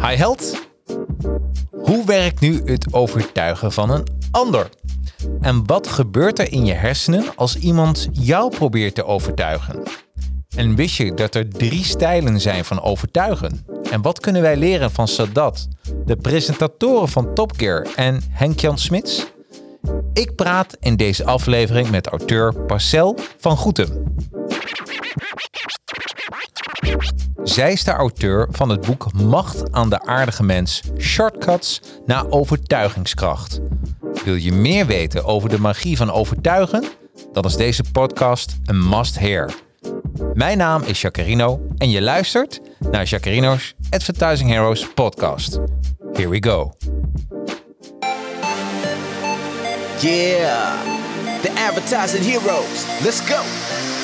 Hi held. Hoe werkt nu het overtuigen van een ander? En wat gebeurt er in je hersenen als iemand jou probeert te overtuigen? En wist je dat er drie stijlen zijn van overtuigen? En wat kunnen wij leren van Sadat, de presentatoren van Top Gear en Henk-Jan Smits? Ik praat in deze aflevering met auteur Parcel van Goetem. Zij is de auteur van het boek Macht aan de aardige mens: Shortcuts naar overtuigingskracht. Wil je meer weten over de magie van overtuigen? Dan is deze podcast een must-hear. Mijn naam is Jacarino en je luistert naar Jacarino's Advertising Heroes podcast. Here we go. Yeah, the advertising heroes. Let's go.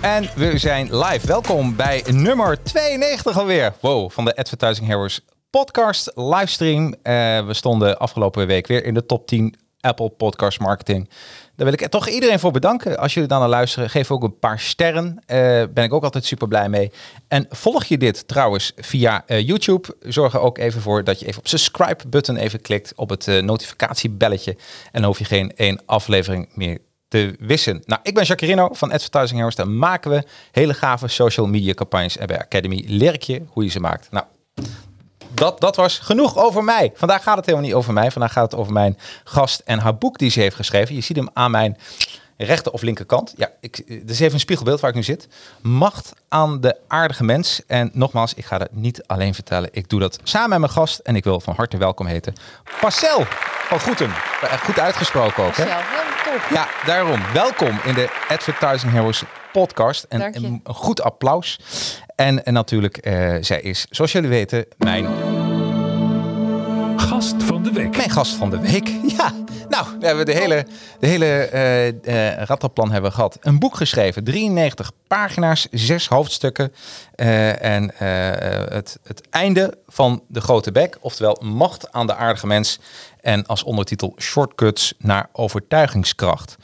En we zijn live. Welkom bij nummer 92 alweer. Wow, van de Advertising Heroes podcast livestream. Uh, we stonden afgelopen week weer in de top 10 Apple Podcast Marketing. Daar wil ik toch iedereen voor bedanken. Als jullie dan naar luisteren, geef ook een paar sterren. Uh, ben ik ook altijd super blij mee. En volg je dit trouwens via uh, YouTube, zorg er ook even voor dat je even op subscribe button even klikt op het notificatiebelletje. En dan hoef je geen één aflevering meer te wissen. Nou, ik ben Jacarino van Advertising Heroes. Daar maken we hele gave social media campagnes. En bij Academy leer ik je hoe je ze maakt. Nou, dat, dat was genoeg over mij. Vandaag gaat het helemaal niet over mij. Vandaag gaat het over mijn gast en haar boek die ze heeft geschreven. Je ziet hem aan mijn rechter of linkerkant. Ja, ik, is even een spiegelbeeld waar ik nu zit. Macht aan de aardige mens. En nogmaals, ik ga het niet alleen vertellen. Ik doe dat samen met mijn gast. En ik wil van harte welkom heten. Parcel van Goetem. Goed uitgesproken ook, hè? Ja, daarom. Welkom in de Advertising Heroes podcast. En een, goed applaus. En, en natuurlijk, uh, zij is, zoals jullie weten, mijn... Gast van de week. Mijn gast van de week, ja. Nou, we hebben de hele, de hele uh, uh, rattenplan hebben we gehad. Een boek geschreven, 93 pagina's, zes hoofdstukken. Uh, en het, het einde van de grote bek, oftewel macht aan de aardige mens. En als ondertitel Shortcuts naar overtuigingskracht.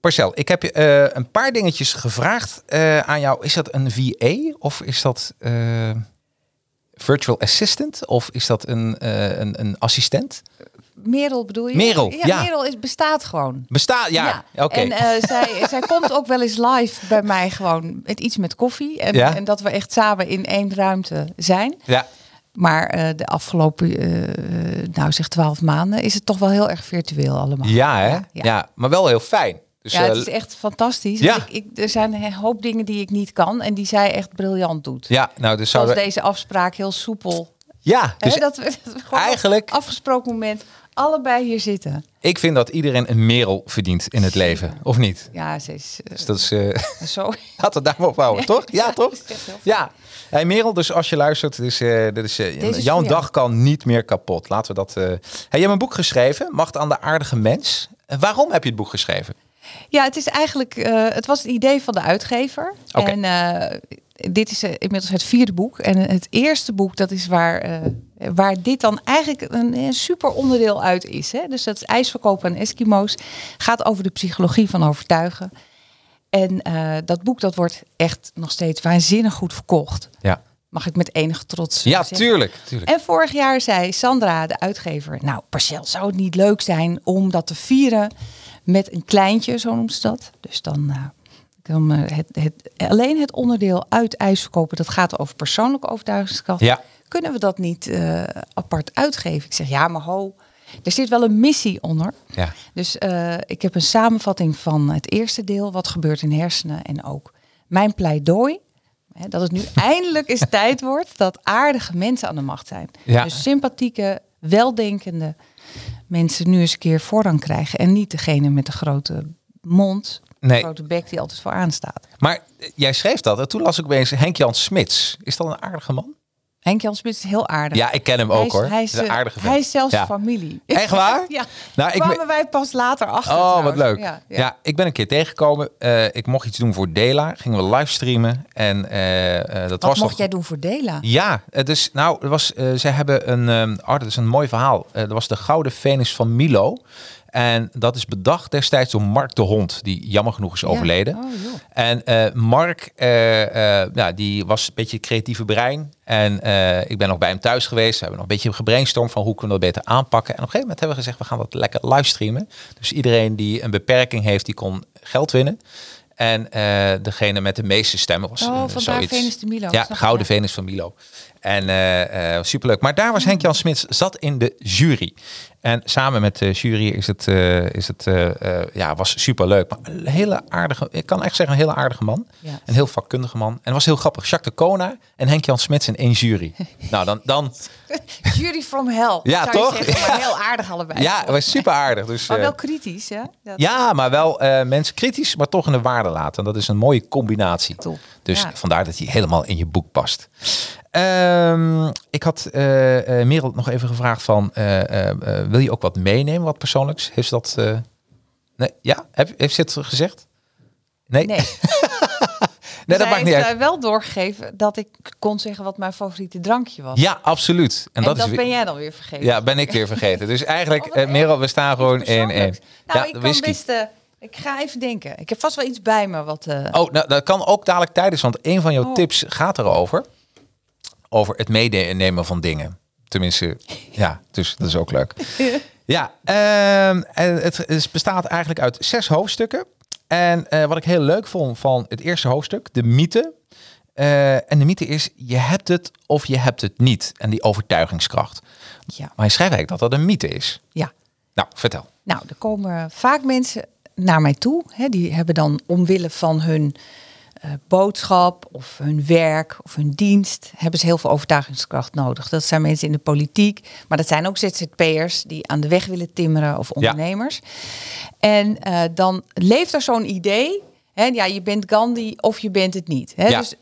Parcel, ik heb je uh, een paar dingetjes gevraagd uh, aan jou. Is dat een VA of is dat uh, virtual assistant of is dat een, een, een assistent? Merel bedoel je? Merel, ja. ja. Merel is, bestaat gewoon. Bestaat, ja. ja. Oké. En zij, zij komt ook wel eens live bij mij gewoon met iets met koffie. En, Ja? en dat we echt samen in één ruimte zijn. Ja, Maar uh, de afgelopen, uh, nou zeg twaalf maanden, is het toch wel heel erg virtueel allemaal. ja, hè? Ja, ja. maar wel heel fijn. Dus, Ja, het eh, is echt fantastisch. Ja. Ik, ik, er zijn een hoop dingen die ik niet kan en die zij echt briljant doet. ja, nou, dus Zoals zouden deze afspraak heel soepel. Ja, dus dat, we, dat we gewoon eigenlijk- afgesproken moment allebei hier zitten. ik vind dat iedereen een merel verdient in het leven, of niet? Ja, ze is eh, Dus dat is... eh, zo. Laten we daar maar op houden, toch? Ja, toch? Ja. Hey Merel, dus als je luistert, dus, eh, dit is, eh, is jouw dag kan niet meer kapot. Laten we dat... eh Hey, je hebt een boek geschreven, Macht aan de aardige mens. En waarom heb je het boek geschreven? Ja, het is eigenlijk, eh, het was het idee van de uitgever. Oké. En eh, dit is eh, inmiddels het vierde boek. En het eerste boek, dat is waar, eh, waar dit dan eigenlijk een, een super onderdeel uit is. Hè? Dus dat is IJsverkopen en Eskimo's. Gaat over de psychologie van overtuigen. En eh, dat boek dat wordt echt nog steeds waanzinnig goed verkocht. Ja, Mag ik met enige trots eh, ja zeggen. tuurlijk. tuurlijk. En vorig jaar zei Sandra, de uitgever, nou Parcel, zou het niet leuk zijn om dat te vieren met een kleintje, zo noemt ze dat. Dus dan, eh, dan eh, het, het, alleen het onderdeel uit ijs verkopen, dat gaat over persoonlijke overtuigingskracht. Ja. Kunnen we dat niet apart uitgeven? Ik zeg, ja maar ho, Er zit wel een missie onder. Ja. Dus eh, ik heb een samenvatting van het eerste deel, wat gebeurt in hersenen en ook mijn pleidooi. Hè, dat het nu eindelijk eens tijd wordt dat aardige mensen aan de macht zijn. Ja. Dus sympathieke, weldenkende mensen nu eens een keer voorrang krijgen. En niet degene met de grote mond, Nee. de grote bek die altijd vooraan staat. Maar eh, jij schreef dat en toen las ik opeens Henk-Jan Smits. Is dat een aardige man? Henk Jan Smit is heel aardig. Ja, ik ken hem Hij ook is- hoor. Hij is, een eh, aardige hij is zelfs Ja. familie. Echt waar? ja. Nou, ik kwamen me- wij pas later achter. Oh, wat leuk. Ja, Ja, ja. ik ben een keer tegengekomen. Eh, ik mocht iets doen voor Dela. Gingen we livestreamen. En eh, dat Wat was mocht nog... jij doen voor Dela? Ja, het is, nou, was, zij hebben een, ehm oh, dat is een mooi verhaal. Er was de Gouden Venus van Milo. En dat is bedacht destijds door Mark de Hond, die jammer genoeg is Ja. overleden. Oh. En eh, Mark, eh, eh, ja, die was een beetje het creatieve brein. En ik ben nog bij hem thuis geweest. We hebben nog een beetje gebrainstormd van hoe kunnen we dat beter aanpakken. En op een gegeven moment hebben we gezegd, we gaan dat lekker livestreamen. Dus iedereen die een beperking heeft, die kon geld winnen. En degene met de meeste stemmen was Oh, vandaar zoiets. Venus de Milo, Ja, Gouden ja. Venus van Milo. En eh, eh, superleuk. Maar daar was Henk-Jan Smits, zat in de jury. En samen met de jury is het, eh, is het ja, was superleuk. Maar een hele aardige, ik kan echt zeggen een hele aardige man. Ja. Een heel vakkundige man. En het was heel grappig. Jacques de Kona en Henk-Jan Smits in één jury. nou, dan, dan Jury from hell. Ja, toch? zeggen, maar heel aardig allebei. ja, het was super aardig. Dus, Maar wel kritisch, hè? Dat- ja, maar wel mensen kritisch, maar toch in de waarde laten. En dat is een mooie combinatie. Top. Dus Ja. vandaar dat hij helemaal in je boek past. Ehm, ik had eh, Merel nog even gevraagd van, eh, wil je ook wat meenemen, wat persoonlijks? Heeft ze dat... nee, ja? Heb, heeft ze het gezegd? Nee? Nee, Nee, dat maakt niet uit. wel doorgegeven dat ik kon zeggen wat mijn favoriete drankje was. Ja, absoluut. en, dat, dat, is weer- ben jij dan weer vergeten. Ja, ben ik weer vergeten. Dus eigenlijk, Oh. Merel, we staan gewoon Iets in één. persoonlijks. Nou, ja, ik kan whisky. best... ik ga even denken. Ik heb vast wel iets bij me wat... eh, Oh, nou, dat kan ook dadelijk tijdens, want een van jouw Oh. tips gaat erover. Over het meenemen van dingen. Tenminste, ja, dus dat is ook leuk. Ja, ehm, en het, bestaat eigenlijk uit zes hoofdstukken. En eh, wat ik heel leuk vond van het eerste hoofdstuk, de mythe. Eh, en de mythe is, je hebt het of je hebt het niet. En die overtuigingskracht. ja. Maar je schrijft eigenlijk dat dat een mythe is. ja. Nou, vertel. Nou, er komen vaak mensen naar mij toe. Hè, die hebben dan omwille van hun eh, boodschap of hun werk of hun dienst... hebben ze heel veel overtuigingskracht nodig. Dat zijn mensen in de politiek, maar dat zijn ook ZZP'ers... die aan de weg willen timmeren of ondernemers. En eh, dan leeft er zo'n idee... Hè, ja, je bent Gandhi of je bent het niet. Hè? Ja. Dus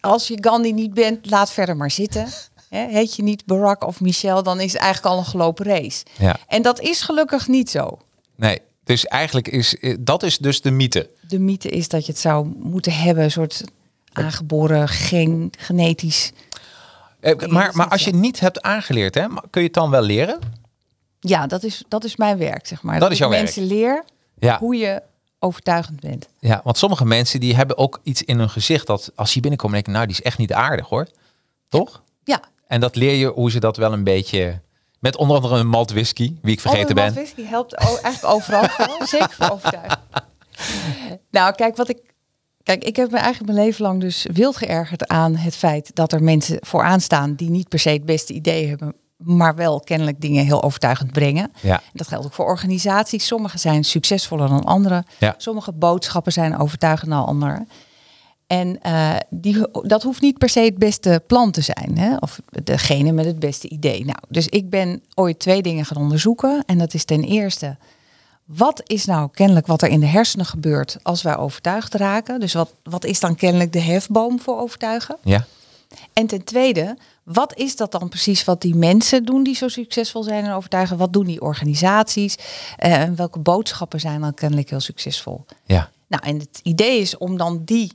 als je Gandhi niet bent, laat verder maar zitten. Hè, heet je niet Barack of Michelle, dan is het eigenlijk al een gelopen race. Ja. En dat is gelukkig niet zo. Nee, dus eigenlijk is eh, dat is dus de mythe. De mythe is dat je het zou moeten hebben, een soort aangeboren gen, genetisch. Eh, maar, maar als je het niet hebt aangeleerd, hè, kun je het dan wel leren? Ja, dat is, dat is mijn werk, zeg maar. Dat is ik jouw werk. mensen leer Ja. hoe je overtuigend bent. Ja, want sommige mensen die hebben ook iets in hun gezicht dat als die binnenkomen denken, nou die is echt niet aardig hoor. Toch? Ja, En dat leer je hoe ze dat wel een beetje met onder andere een malt whisky, wie ik vergeten oh, ben. Malt whisky helpt eigenlijk overal. zeker voor overtuiging. Nou, kijk, wat ik. Kijk, ik heb me eigenlijk mijn leven lang dus wild geërgerd aan het feit dat er mensen vooraan staan die niet per se het beste idee hebben, maar wel kennelijk dingen heel overtuigend brengen. Ja. Dat geldt ook voor organisaties. Sommige zijn succesvoller dan andere. Ja. Sommige boodschappen zijn overtuigender dan andere. En eh, die, dat hoeft niet per se het beste plan te zijn. Hè? Of degene met het beste idee. Nou, dus ik ben ooit twee dingen gaan onderzoeken. En dat is ten eerste, wat is nou kennelijk wat er in de hersenen gebeurt als wij overtuigd raken? Dus wat, wat is dan kennelijk de hefboom voor overtuigen? Ja. En ten tweede, wat is dat dan precies wat die mensen doen die zo succesvol zijn en overtuigen? Wat doen die organisaties? Eh, En welke boodschappen zijn dan kennelijk heel succesvol? Ja. Nou, en het idee is om dan die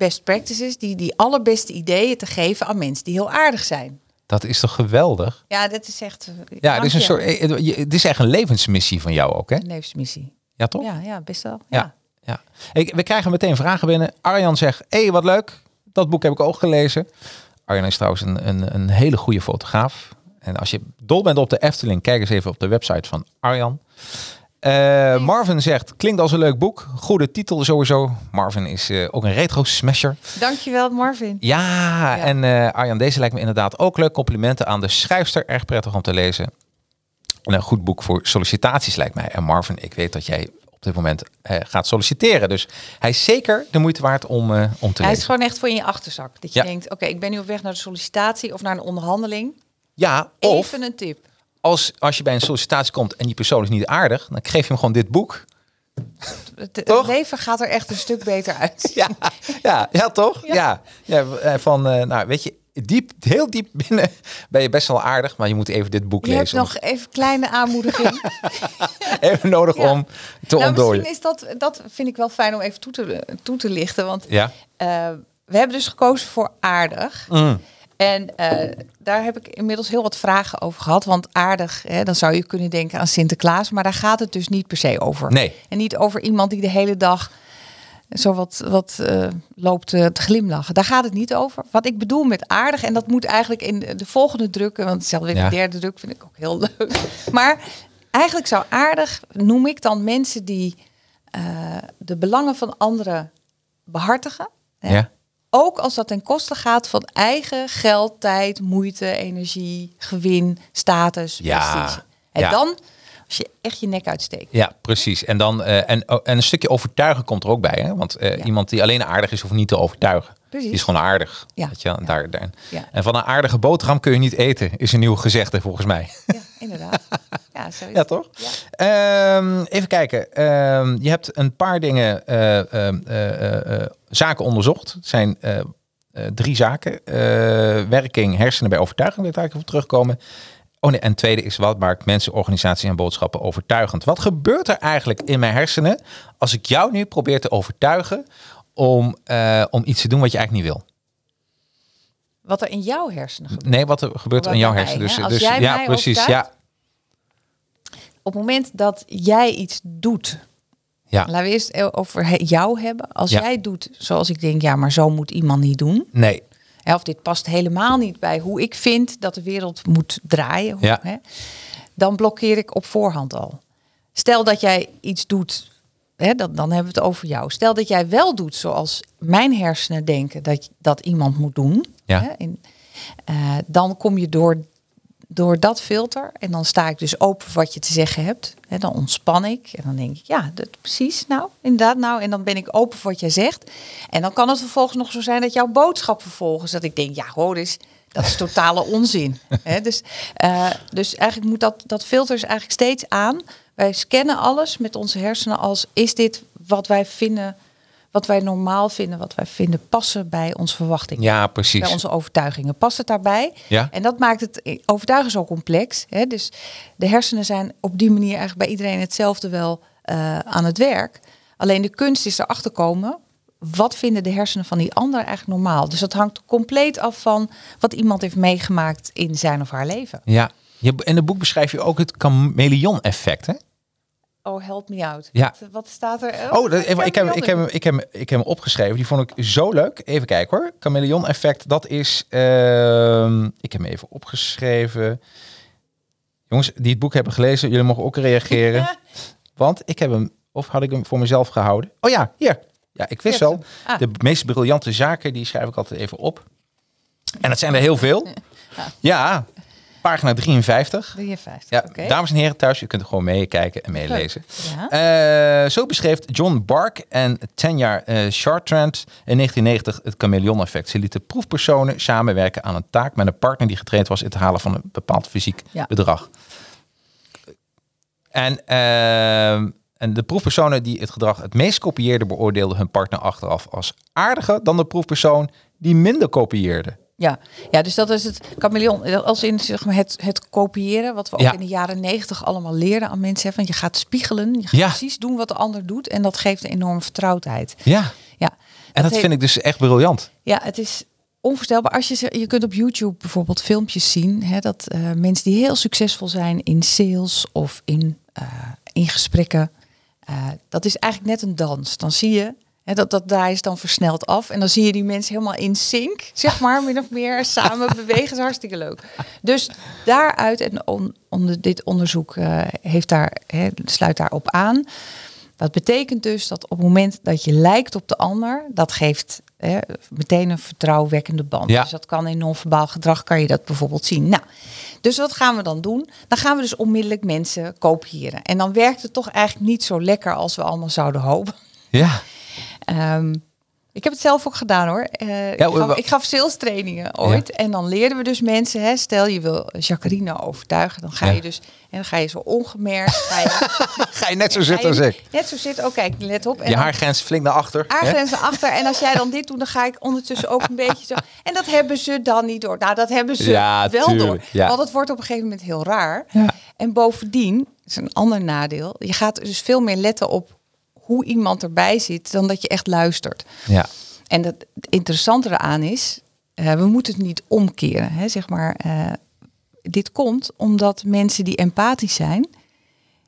best practices, die, die allerbeste ideeën te geven aan mensen die heel aardig zijn. Dat is toch geweldig? Ja, dat is echt. eh, Ja, het is een soort, eh, je- het is echt een levensmissie van jou ook, hè? Een levensmissie. Ja, toch? Ja, ja, best wel. Ja. Ja. ja. Ik, we krijgen meteen vragen binnen. Arjan zegt, hé, hey, wat leuk. Dat boek heb ik ook gelezen. Arjan is trouwens een, een, een hele goede fotograaf. En als je dol bent op de Efteling, kijk eens even op de website van Arjan. Eh, Marvin zegt, klinkt als een leuk boek. Goede titel sowieso. Marvin is eh, ook een retro smasher. Dankjewel, Marvin. Ja, en eh, Arjan, deze lijkt me inderdaad ook leuk. Complimenten aan de schrijfster, erg prettig om te lezen. En een goed boek voor sollicitaties lijkt mij. En Marvin, ik weet dat jij op dit moment gaat solliciteren. Dus hij is zeker de moeite waard om, om te Hij is lezen. gewoon echt voor in je achterzak. Dat je Ja. denkt, oké, ik ben nu op weg naar de sollicitatie of naar een onderhandeling. Ja, of Even een tip. Als, als je bij een sollicitatie komt en die persoon is niet aardig, dan geef je hem gewoon dit boek. Het, Toch? leven gaat er echt een stuk beter uit. Ja, ja, ja toch? Ja. Ja. ja. eh, van, eh, nou, weet je, diep, heel diep binnen ben je best wel aardig, maar je moet even dit boek Je hebt lezen. nog even kleine aanmoediging. Even nodig Ja. om te nou, ontdooien. misschien is dat, dat vind ik wel fijn om even toe te, toe te lichten. Want Ja. eh, we hebben dus gekozen voor aardig. Mm. En eh, daar heb ik inmiddels heel wat vragen over gehad. Want aardig, hè, dan zou je kunnen denken aan Sinterklaas. Maar daar gaat het dus niet per se over. Nee. En niet over iemand die de hele dag zo wat, wat eh, loopt eh, te glimlachen. Daar gaat het niet over. Wat ik bedoel met aardig, en dat moet eigenlijk in de volgende drukken, want zelfs in Ja. de derde druk vind ik ook heel leuk. Maar eigenlijk zou aardig, noem ik dan mensen die de belangen van anderen behartigen. hè. Ja. Ook als dat ten koste gaat van eigen geld, tijd, moeite, energie, gewin, status, Ja, prestige. En ja. dan, als je echt je nek uitsteekt. Ja, precies. En, dan, eh, en, oh, en een stukje overtuigen komt er ook bij. Hè? Want eh, Ja. iemand die alleen aardig is, hoeft niet te overtuigen. Precies. Die is gewoon aardig. Ja. Weet je? Daar, daar. Ja. En van een aardige boterham kun je niet eten, is een nieuw gezegde volgens mij. Ja, inderdaad. Ja, zo is Ja, toch? Ehm, even kijken. Ehm, je hebt een paar dingen, eh, ehm, eh, eh, eh, zaken onderzocht. Het zijn drie zaken. Werking, hersenen bij overtuiging, wil ik daar even op terugkomen. Oh nee, en tweede is wat maakt mensen, organisaties en boodschappen overtuigend? Wat gebeurt er eigenlijk in mijn hersenen als ik jou nu probeer te overtuigen om, eh, om iets te doen wat je eigenlijk niet wil? Wat er in jouw hersenen gebeurt. Nee, wat er gebeurt Wat in jouw hersenen. Dus, dus ja, mij precies. overtuigt, Ja, Op het moment dat jij iets doet, ja. laten we eerst over jou hebben. Als Ja. jij doet zoals ik denk, ja, maar zo moet iemand niet doen. Nee. Of dit past helemaal niet bij hoe ik vind dat de wereld moet draaien. hoe- Ja. hè, dan blokkeer ik op voorhand al. Stel dat jij iets doet, hè, dan, dan hebben we het over jou. Stel dat jij wel doet zoals mijn hersenen denken dat, dat iemand moet doen. Ja. Hè, in, eh, dan kom je door, door dat filter en dan sta ik dus open voor wat je te zeggen hebt. Hè, dan ontspan ik en dan denk ik, ja, dat, precies, nou, inderdaad, nou. En dan ben ik open voor wat jij zegt. En dan kan het vervolgens nog zo zijn dat jouw boodschap vervolgens, dat ik denk, ja, hoor eens, dat is totale onzin. Dus, eh, dus eigenlijk moet dat, dat filter is eigenlijk steeds aan. Wij scannen alles met onze hersenen als, is dit wat wij vinden, wat wij normaal vinden, wat wij vinden passen bij onze verwachtingen Ja, precies. bij onze overtuigingen. Past het daarbij? Ja. En dat maakt het overtuigen zo complex. Hè? Dus de hersenen zijn op die manier eigenlijk bij iedereen hetzelfde wel eh, aan het werk. Alleen de kunst is erachter komen. Wat vinden de hersenen van die ander eigenlijk normaal? Dus dat hangt compleet af van wat iemand heeft meegemaakt in zijn of haar leven. Ja. In het boek beschrijf je ook het chameleon-effect, hè? Oh, help me out. Ja. Wat, wat staat er? Oh, dat, even, ik, heb, heb ik, heb, hem- ik, heb, ik heb hem opgeschreven. Die vond ik zo leuk. Even kijken hoor. Chameleon-effect, dat is... ehm, ik heb hem even opgeschreven. Jongens, die het boek hebben gelezen, jullie mogen ook reageren. Want ik heb hem... Of had ik hem voor mezelf gehouden? Oh ja, hier. Ja, ik wist wel. Ah. De meest briljante zaken, die schrijf ik altijd even op. En dat zijn er heel veel. Ja, pagina 53. 53. Ja, dames en heren thuis, u kunt er gewoon meekijken en meelezen. Ja. Eh, zo beschreef John Bark en Tanya eh Chartrand in 1990 het chameleon-effect. Ze lieten proefpersonen samenwerken aan een taak met een partner die getraind was in het halen van een bepaald fysiek Ja. bedrag. En, ehm, en de proefpersonen die het gedrag het meest kopieerden, beoordeelden hun partner achteraf als aardiger dan de proefpersoon die minder kopieerde. Ja. ja, dus dat is het chameleon. Als in zeg maar, het, het kopiëren, wat we ook Ja. in de jaren negentig allemaal leerden aan mensen. hè, Van je gaat spiegelen, je gaat Ja. precies doen wat de ander doet. En dat geeft een enorme vertrouwdheid. Ja, Ja, en dat heeft- vind ik dus echt briljant. ja, het is onvoorstelbaar. Als je, je kunt op YouTube bijvoorbeeld filmpjes zien. Hè, dat eh, mensen die heel succesvol zijn in sales of in, eh, in gesprekken. eh, dat is eigenlijk net een dans. Dan zie je dat dat draai is dan versneld af. En dan zie je die mensen helemaal in sync, zeg maar, min of meer samen bewegen. Dat is hartstikke leuk. Dus daaruit, en on- onder dit onderzoek eh, heeft daar, hè, sluit daarop aan. Dat betekent dus dat op het moment dat je lijkt op de ander, dat geeft meteen een vertrouwenwekkende band. Ja. Dus dat kan in non-verbaal gedrag, kan je dat bijvoorbeeld zien. Nou, dus wat gaan we dan doen? Dan gaan we dus onmiddellijk mensen kopiëren. En dan werkt het toch eigenlijk niet zo lekker als we allemaal zouden hopen. Ja. Ehm, ik heb het zelf ook gedaan hoor. Eh, Ja, ik, gaf, ik gaf sales trainingen ooit. En dan leerden we dus mensen. Hè, stel je wil Jacqueline overtuigen. Dan ga Ja. je dus. En dan ga je zo ongemerkt. Ga je, Ga je net zo zitten als ik. Net zo zitten. Oh kijk, let op. En Je haargrens flink naar achter. hè? Aargrenzen achter. En als jij dan dit doet, dan ga ik ondertussen ook een beetje zo. En dat hebben ze dan niet door. Nou, dat hebben ze Ja, wel door. ja. Want het wordt op een gegeven moment heel raar. Ja. En bovendien, dat is een ander nadeel. Je gaat dus veel meer letten op hoe iemand erbij zit dan dat je echt luistert. Ja. En dat, het interessante eraan is, eh, we moeten het niet omkeren. Hè, zeg maar, eh, dit komt omdat mensen die empathisch zijn,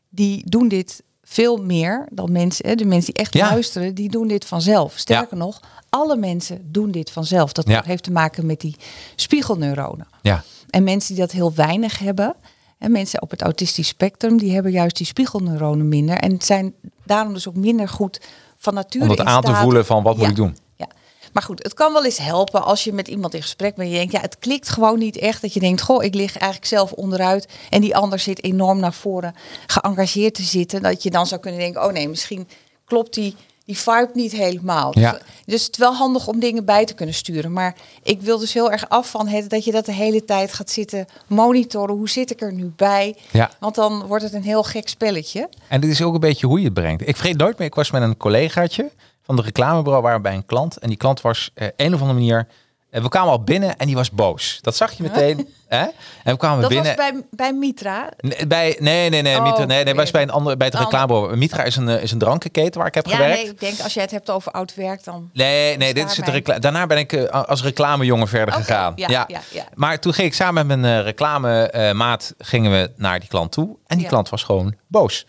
die doen dit veel meer dan mensen. De mensen die echt Ja. luisteren, die doen dit vanzelf. Sterker nog, alle mensen doen dit vanzelf. Dat Ja. heeft te maken met die spiegelneuronen. Ja. En mensen die dat heel weinig hebben, en mensen op het autistisch spectrum, die hebben juist die spiegelneuronen minder. En zijn daarom dus ook minder goed van nature Om dat aan te voelen van wat moet ik doen. Ja. Maar goed, het kan wel eens helpen als je met iemand in gesprek bent. en Je denkt, ja, het klikt gewoon niet echt. Dat je denkt, goh, ik lig eigenlijk zelf onderuit. En die ander zit enorm naar voren geëngageerd te zitten. Dat je dan zou kunnen denken, oh nee, misschien klopt die, die vibe niet helemaal. Ja. Dus, dus het is wel handig om dingen bij te kunnen sturen. Maar ik wil dus heel erg af van het, dat je dat de hele tijd gaat zitten monitoren. Hoe zit ik er nu bij? Ja. Want dan wordt het een heel gek spelletje. En dit is ook een beetje hoe je het brengt. Ik vergeet nooit meer, ik was met een collegaatje van de reclamebureau, waren bij een klant. En die klant was eh, een of andere manier... eh, we kwamen al binnen en die was boos. Dat zag je meteen. Hè? En we kwamen Dat binnen... was bij, bij Mitra. Nee, bij, nee, nee, nee. Oh, Mitra, nee, nee, was bij, een andere, bij het reclamebureau. Mitra is een, eh, is een drankenketen waar ik heb Ja, gewerkt. nee, ik denk als jij het hebt over oud werk, dan Nee, nee, dit is het daarbij. recla- Daarna ben ik eh, als reclamejongen verder gegaan. ja, ja, ja. Maar toen ging ik samen met mijn reclamemaat maat gingen we naar die klant toe. En die klant was gewoon boos.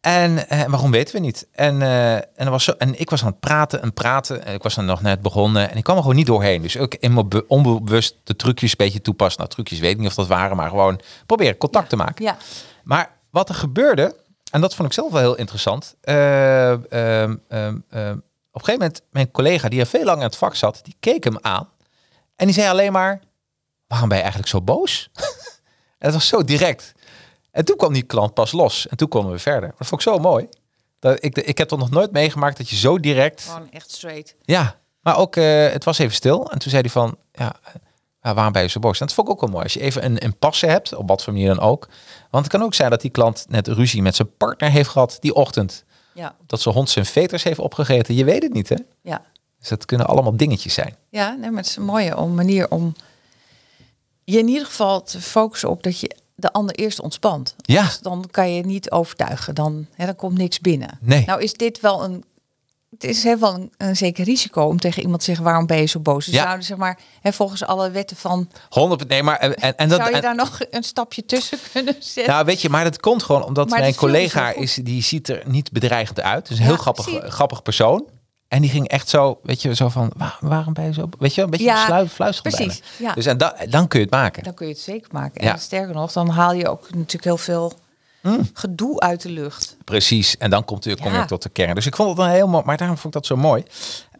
En eh, waarom weten we niet? En, eh, en, er was zo, en ik was aan het praten en praten. En ik was dan nog net begonnen. En ik kwam er gewoon niet doorheen. Dus ook in mijn be- onbewust de trucjes een beetje toepassen. Nou, trucjes weet ik niet of dat waren. Maar gewoon proberen contact te maken. Ja, Maar wat er gebeurde, en dat vond ik zelf wel heel interessant. eh, ehm, ehm, ehm, op een gegeven moment, mijn collega die er veel langer in het vak zat, die keek hem aan. En die zei alleen maar, waarom ben je eigenlijk zo boos? en het was zo direct. En toen kwam die klant pas los. En toen konden we verder. Dat vond ik zo mooi. Dat, ik, ik heb toch nog nooit meegemaakt dat je zo direct... gewoon echt straight. Ja, maar ook, eh, het was even stil. En toen zei hij van, ja, eh, ja, waarom ben je zo boos? En dat vond ik ook wel mooi. Als je even een impasse hebt, op wat voor manier dan ook. Want het kan ook zijn dat die klant net ruzie met zijn partner heeft gehad die ochtend. Ja, Dat zijn hond zijn veters heeft opgegeten. Je weet het niet, hè? ja. Dus dat kunnen allemaal dingetjes zijn. Ja, nee, maar het is een mooie om- manier om je in ieder geval te focussen op dat je de ander eerst ontspant. Ja. Dus dan kan je niet overtuigen. Dan, hè, dan komt niks binnen. Nee. Nou is dit wel een... Het is hè, wel een, een zeker risico om tegen iemand te zeggen... waarom ben je zo boos? Dus Ja. zouden zeg maar, hè, volgens alle wetten van... 100, nee, maar en, en, en dat. zou je en- daar nog een stapje tussen kunnen zetten? nou, weet je, maar dat komt gewoon omdat mijn collega is, die ziet er niet bedreigend uit. Dus een Ja, heel grappig, zie grappig persoon. En die ging echt zo, weet je, zo van, "Waar- waarom ben je zo, weet je, een beetje Ja, ja, fluisteren precies, bijna. ja. Dus en da, dan kun je het maken. Dan kun je het zeker maken. Ja. En sterker nog, dan haal je ook natuurlijk heel veel gedoe uit de lucht. Precies, en dan komt, kom je tot de kern. Dus ik vond het dan heel mooi, maar daarom vond ik dat zo mooi.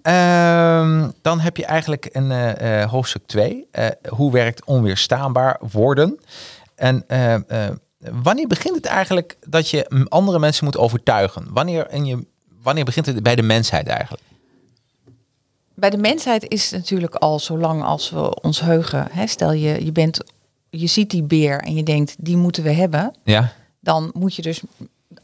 Ehm, dan heb je eigenlijk een eh, eh, hoofdstuk 2. hoe werkt onweerstaanbaar worden? En eh, eh, wanneer begint het eigenlijk dat je andere mensen moet overtuigen? Wanneer, in je, wanneer begint het bij de mensheid eigenlijk? Bij de mensheid is het natuurlijk al zolang als we ons heugen. Hè, stel je, je, bent, je ziet die beer en je denkt, die moeten we hebben. Ja, Dan moet je dus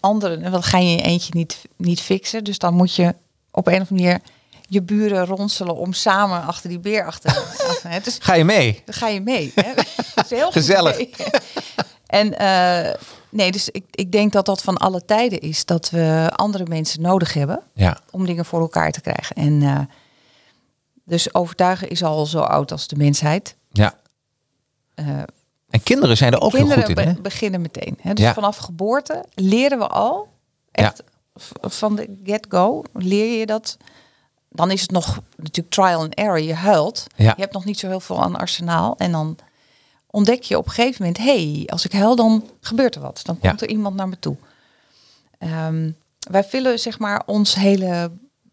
anderen, wat ga je in je eentje niet, niet fixen. Dus dan moet je op een of andere manier je buren ronselen om samen achter die beer achter te. Dus ga je mee? dan ga je mee. Hè? Dat is heel goed Gezellig. En eh, nee, dus ik, ik denk dat dat van alle tijden is dat we andere mensen nodig hebben Ja, om dingen voor elkaar te krijgen. En eh, dus overtuigen is al zo oud als de mensheid. ja. Eh, En kinderen zijn er ook heel kinderen goed in, be- beginnen meteen. Hè? Dus Ja. vanaf geboorte leren we al, echt v- van de get-go, leer je dat. Dan is het nog natuurlijk trial and error. Je huilt. Ja. Je hebt nog niet zo heel veel aan arsenaal. En dan ontdek je op een gegeven moment... hé, hey, als ik huil, dan gebeurt er wat. Dan Ja. komt er iemand naar me toe. Ehm, wij vullen zeg maar ons hele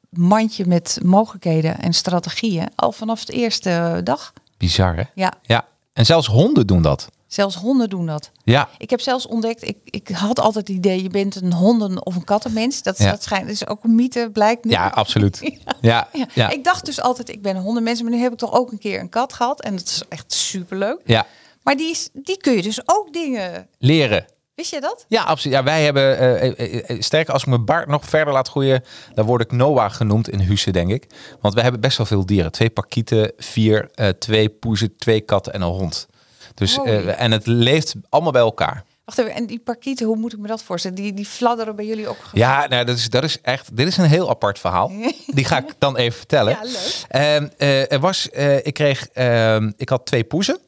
mandje met mogelijkheden en strategieën al vanaf de eerste dag. Bizar, hè? Ja, Ja. En zelfs honden doen dat. zelfs honden doen dat. Ja. Ik heb zelfs ontdekt, ik, ik had altijd het idee, je bent een honden- of een kattenmens. Dat, Ja. dat schijnt, is ook een mythe, blijkt nu. Ja, absoluut. Ja, Ja. ja. Ik dacht dus altijd, ik ben een hondenmens, maar nu heb ik toch ook een keer een kat gehad. En dat is echt superleuk. ja. Maar die, is, die kun je dus ook dingen... Leren. Wist je dat? Ja, absoluut. Ja, wij hebben, eh, eh, eh, sterker als ik mijn baard nog verder laat groeien, dan word ik Noah genoemd in Husse, denk ik. Want we hebben best wel veel dieren. Twee parkieten, vier, twee poezen, twee katten en een hond. Dus, en het leeft allemaal bij elkaar. Wacht even, en die parkieten, hoe moet ik me dat voorstellen? Die, die fladderen bij jullie ook? Ja, nou, dat, is, dat is echt. Dit is een heel apart verhaal. Die ga ik dan even vertellen. Ja, leuk. Ehm, eh, er was, ik kreeg, ehm, ik had twee poezen